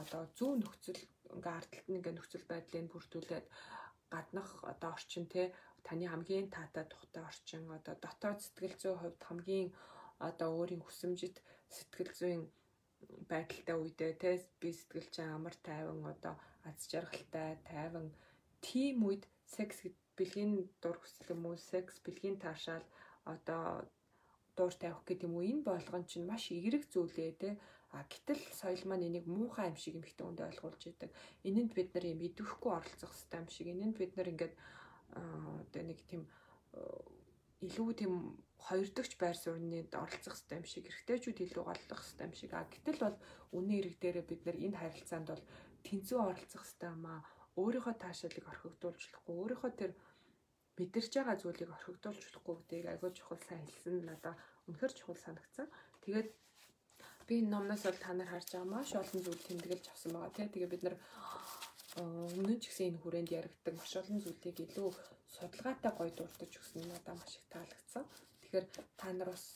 одоо зөв нөхцөл ингээ ардталт нэг нөхцөл байдлыг бүрдүүлээд гаднах одоо орчин тий таны хамгийн таатай тухтай орчин одоо дотоод сэтгэл зүйн хувьд хамгийн одоо өөрийн хүсэмжит сэтгэл зүйн байдалтай үедээ те би сэтгэл чинь амар тайван одоо аз жаргалтай тайван. Тийм үед секс бэлгийн дур хүсэл юм уу секс бэлгийн таашаал одоо дуур тавих гэдэг юм уу энэ болгон чинь маш эерэг зүйлээ те а гэтэл соёл маань энийг муухай юм шиг эмхтэн үнд ойлгуулж идэг. Энэнд бид нар юм идэвхгүй оролцох хэрэгтэй юм шиг. Энэнд бид нар ингээд одоо нэг тийм илүү тийм хоёр дахь байр суурьнд оролцох хэрэгтэй юм шиг эрэгтэйчүүд илүү голлох хэрэгтэй юм шиг. А гэтэл бол үнэн эрэг дээрээ бид нар энэ харилцаанд бол тэнцүү оролцох хэрэгтэй юм а өөрийнхөө таашаалыг орхигдуулж болохгүй өөрийнхөө тэр мэдэрч байгаа зүйлийг орхигдуулж болохгүй гэдгийг айгүй чухал сайн хэлсэн надад үнэхэр чухал санагцсан тэгээд би номноос бол та нар харж байгаа маш олон зүйл тэмдэглэж авсан байгаа тий тэгээ бид нар өмнө ч гэсэн энэ хүрээнд яригддаг маш олон зүйлийг илүү судалгаатай гоё дурдж өгсөн нь надад маш их таалагдсан. Тэгэхээр та нар бас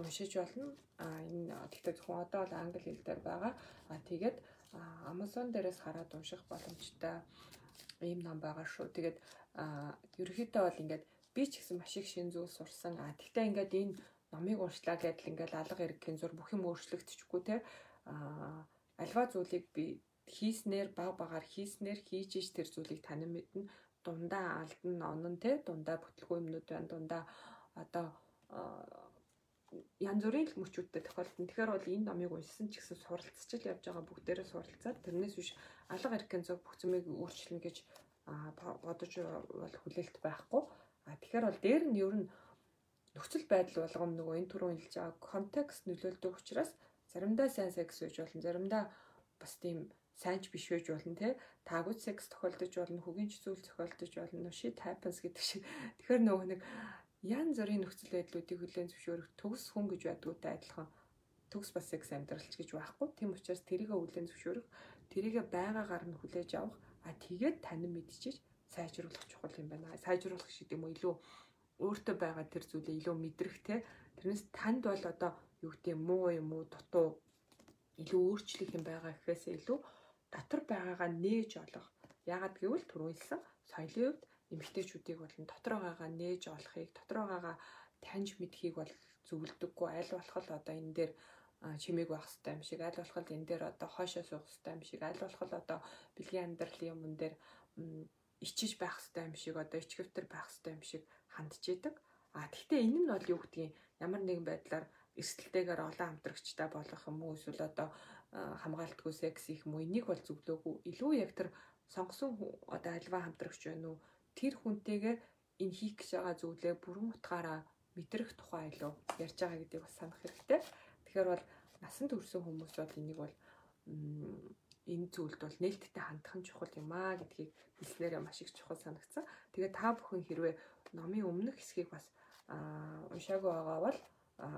уншиж болно. А энэ тэгтээ зөвхөн одоо бол англи хэл дээр байгаа. А тэгээд Amazon дээрээс хараад унших боломжтой ийм ном байгаа шүү. Тэгээд ерөнхийдөө бол ингээд би ч гэсэн маш их шин зүйл сурсан. А тэгтээ ингээд энэ номыг уншлаа гэдэл ингээд алга эргэхийн зур бүх юм өөрчлөгдөчихгүй те. А альва зүйлийг би хийснээр баг багаар хийснээр хийж иж тэр зүйлийг танин мэднэ дундаа алдан онон те дундаа бүтлгүй юмнууд байна дундаа одоо янз бүрийн мөчүүдтэй тохиолдсон. Тэгэхээр бол энэ номыг уншсан ч гэсэн суралцж л явж байгаа бүгдээрээ суралцаад тэрнээс биш алга эрхэн зөв бүх зүйлийг өөрчилнө гэж бодож бол хүлээлт байхгүй. А тэгэхээр бол дээр нь ер нь нөхцөл байдал болгоом нөгөө энэ түрүү хэлж байгаа контекст нөлөөлдөг учраас заримдаа сайн секс үеж болно заримдаа бас тийм сайн ч биш байж болно те. Таагүйт секс тохиолдож болно хөгийн зүйл тохиолдож болно shit happens гэдэг шиг. Тэгэхээр нөгөө нэг ян зүрийн нөхцөл байдлуудыг хүлээн зөвшөөрөх төгс хүн гэж байдгуутай адилхан. Төгс бас секс амьдралч гэж байхгүй. Тийм учраас тэрийг хүлээн зөвшөөрөх тэрийг байгаагаар нь хүлээж авах а тэгээд танин мэдчихэж сайжруулах чухал юм байна. Сайжруулах шиг юм илүү өөртөө байгаа тэр зүйлээ илүү мэдрэх те тэрнээс танд бол одоо юу гэдэг муу юм уу дутуу илүү өөрчлөх юм байгаа гэхээсээ илүү дотор байгаагаа нээж олох. Яагаад гэвэл түрүүлсэн соёлын хувьд эмэгтэйчүүдийг болон дотор байгаагаа нээж олохыг, дотор байгаагаа таньж мэдхийг бол зөвлөдөггүй. Аль болох л одоо энэ дээр чимээг байх хэрэгтэй юм шиг, аль болох энэ дээр одоо хойшоо суух хэрэгтэй юм шиг, аль болох л одоо бэлгийн амьдралын юмн дээр ичиж байх хэрэгтэй юм шиг, одоо ичгэвтер байх хэрэгтэй юм шиг хандж идэг. А тэгвэл энэ нь бол юу гэдгийг ямар нэгэн байдлаар эрсдэлтэйгээр олон хамтрагчтай болох юм уу эсвэл одоо хамгаалтгүй секс их юм уу энийг бол зөвлөөгүй илүү яг тэр сонгосон одоо альва хамтрагч байна уу тэр хүнтэйгээ энэ хийх гэж байгаа зүйлээ бүрэн утгаараа мэдрэх тухай илүү ярьж байгаа гэдгийг бас санах хэрэгтэй. Тэгэхээр бол насанд хүрсэн хүмүүс бол энийг бол энэ зүйлд бол нээлттэй хандах нь чухал юм аа гэдгийг хэлснээрээ маш их чухал санагдсан. Тэгээ та бүхэн хэрвээ номын өмнөх хэсгийг бас уншаагүй байгаа бол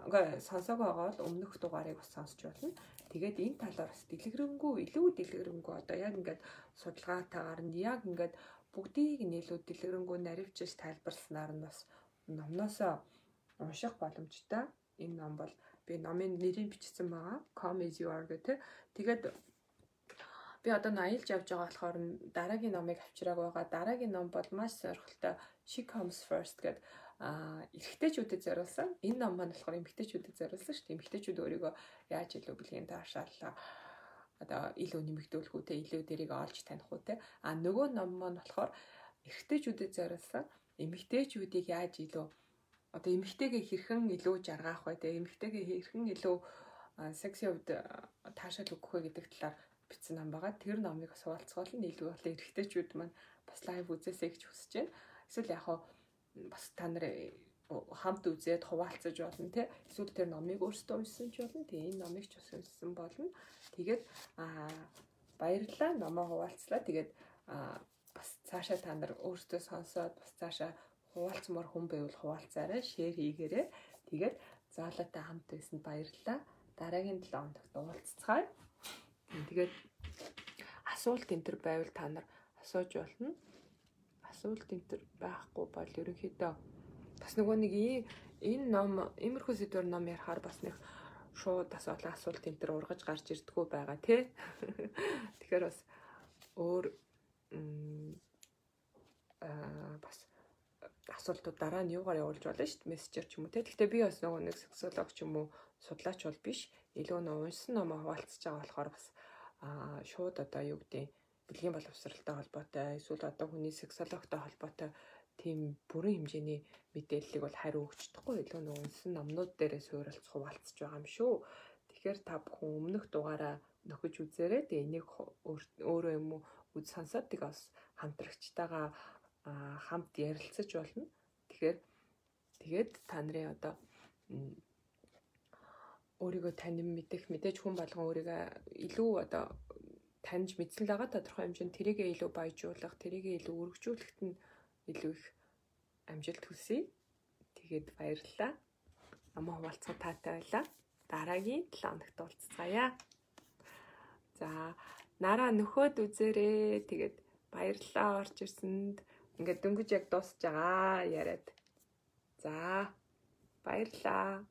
ингээ сонсоогүй байгаа бол өмнөх дугаарыг бас сонсч болно. Тэгээд энэ талаар бас дэлгэрэнгүй, илүү дэлгэрэнгүй одоо яг ингээд судалгаатаагаар нь яг ингээд бүгдийг нь илүү дэлгэрэнгүй наривчилж тайлбарласнаар нь бас номноосоо унших боломжтой. Энэ ном бол би номын нэрийг бичсэн байгаа. Come as you are гэх. Тэгээд би одоо аялж явж байгаа болохоор дараагийн номыг авчрааг байгаа. Дараагийн ном бол маш сойрхолтой She Comes First гэдэг а эрэгтэйчүүдэд зориулсан. Энэ ном маань болохоор эмэгтэйчүүдэд зориулсан шүү дээ. Эмэгтэйчүүд өөрийгөө яаж илүү бэлгийн таашааллаа одоо илүү нэмэгдүүлэх үү те илүү дэрийг олж таних үү те а нөгөө ном маань болохоор эрэгтэйчүүдэд зориулсан эмэгтэйчүүдийг яаж илүү одоо эмэгтэйгээ хэрхэн илүү жаргаах вэ те эмэгтэйгээ хэрхэн илүү секси хувьд таашаал өгөх вэ гэдэг талаар бичсэн ном байгаа. Тэр номыг бас хуваалцгаал нь илүү бол эрэгтэйчүүд маань бас лайв үзээсэй гэж хүсэж байна. Эсвэл яг хаа бас та нар э, хамт үзээд хуваалцаж болно те. Эсвэл тэр номыг өөрсдөө уншсан ч болно тэгээ энэ номыг ч бас уншсан болно. Тэгээд аа баярлалаа номоо хуваалцлаа. Тэгээд бас цаашаа та нар өөрсдөө сонсоод бас цаашаа хуваалцмаар хүн байвал хуваалцаарай шеэр хийгээрэй. Тэгээд заалаатай хамт байсанд баярлалаа. Дараагийн 7 хоногт уулзцгаая тэгээд асуулт энэ төр байвал та нар асууж болно асуулт энэ төр байхгүй бол ерөнхийдөө бас нөгөө нэг энэ ном иймэрхүү сэдвэр ном ярихаар бас нэг шууд асуулт асуулт энэ төр ургаж гарч ирдгүү байгаа тий. Тэгэхээр бас өөр аа бас асуултууд дараа нь юугаар явуулж болно шүү дээ мессежээр ч юм уу те. Гэхдээ би бас нөгөө нэг сексолог ч юм уу судлаач бол биш. Илүү нөө унсан номоо хуваалцаж байгаа болохоор бас шууд одоо юу гэдэг бэлгийн боловсралтай холбоотой эсвэл одоо хүний сексологтой холбоотой тийм бүрэн хэмжээний мэдээллийг бол хариу өгч чадахгүй илүү нэг унсан номнууд дээрээ суурилц хуваалцж байгаа юм шүү. Тэгэхээр та бүхэн өмнөх дугаараа нөхөж үзээрэй. Тэгээ энийг өөрөө юм уу үз сонсоод тийг бас хамтрагчтайгаа хамт ярилцаж болно. Тэгэхээр тэгээд та нарын одоо өөрийгөө танин мэдэх мэдээж хүн болгон өөрийгөө илүү одоо таньж мэдсэн л байгаа тодорхой хэмжээнд тэрийгээ илүү баяжуулах, тэрийгээ илүү өргөжүүлэхэд нь илүү их амжилт хүсье. Тэгээд баярлалаа. Намаа хуваалцсан таатай байлаа. Дараагийн 7 хоногт уулзцаая. За, нараа нөхөд үзээрээ. Тэгээд баярлалаа орж ирсэнд. Ингээд дөнгөж яг дуусж байгаа яриад. За, баярлалаа.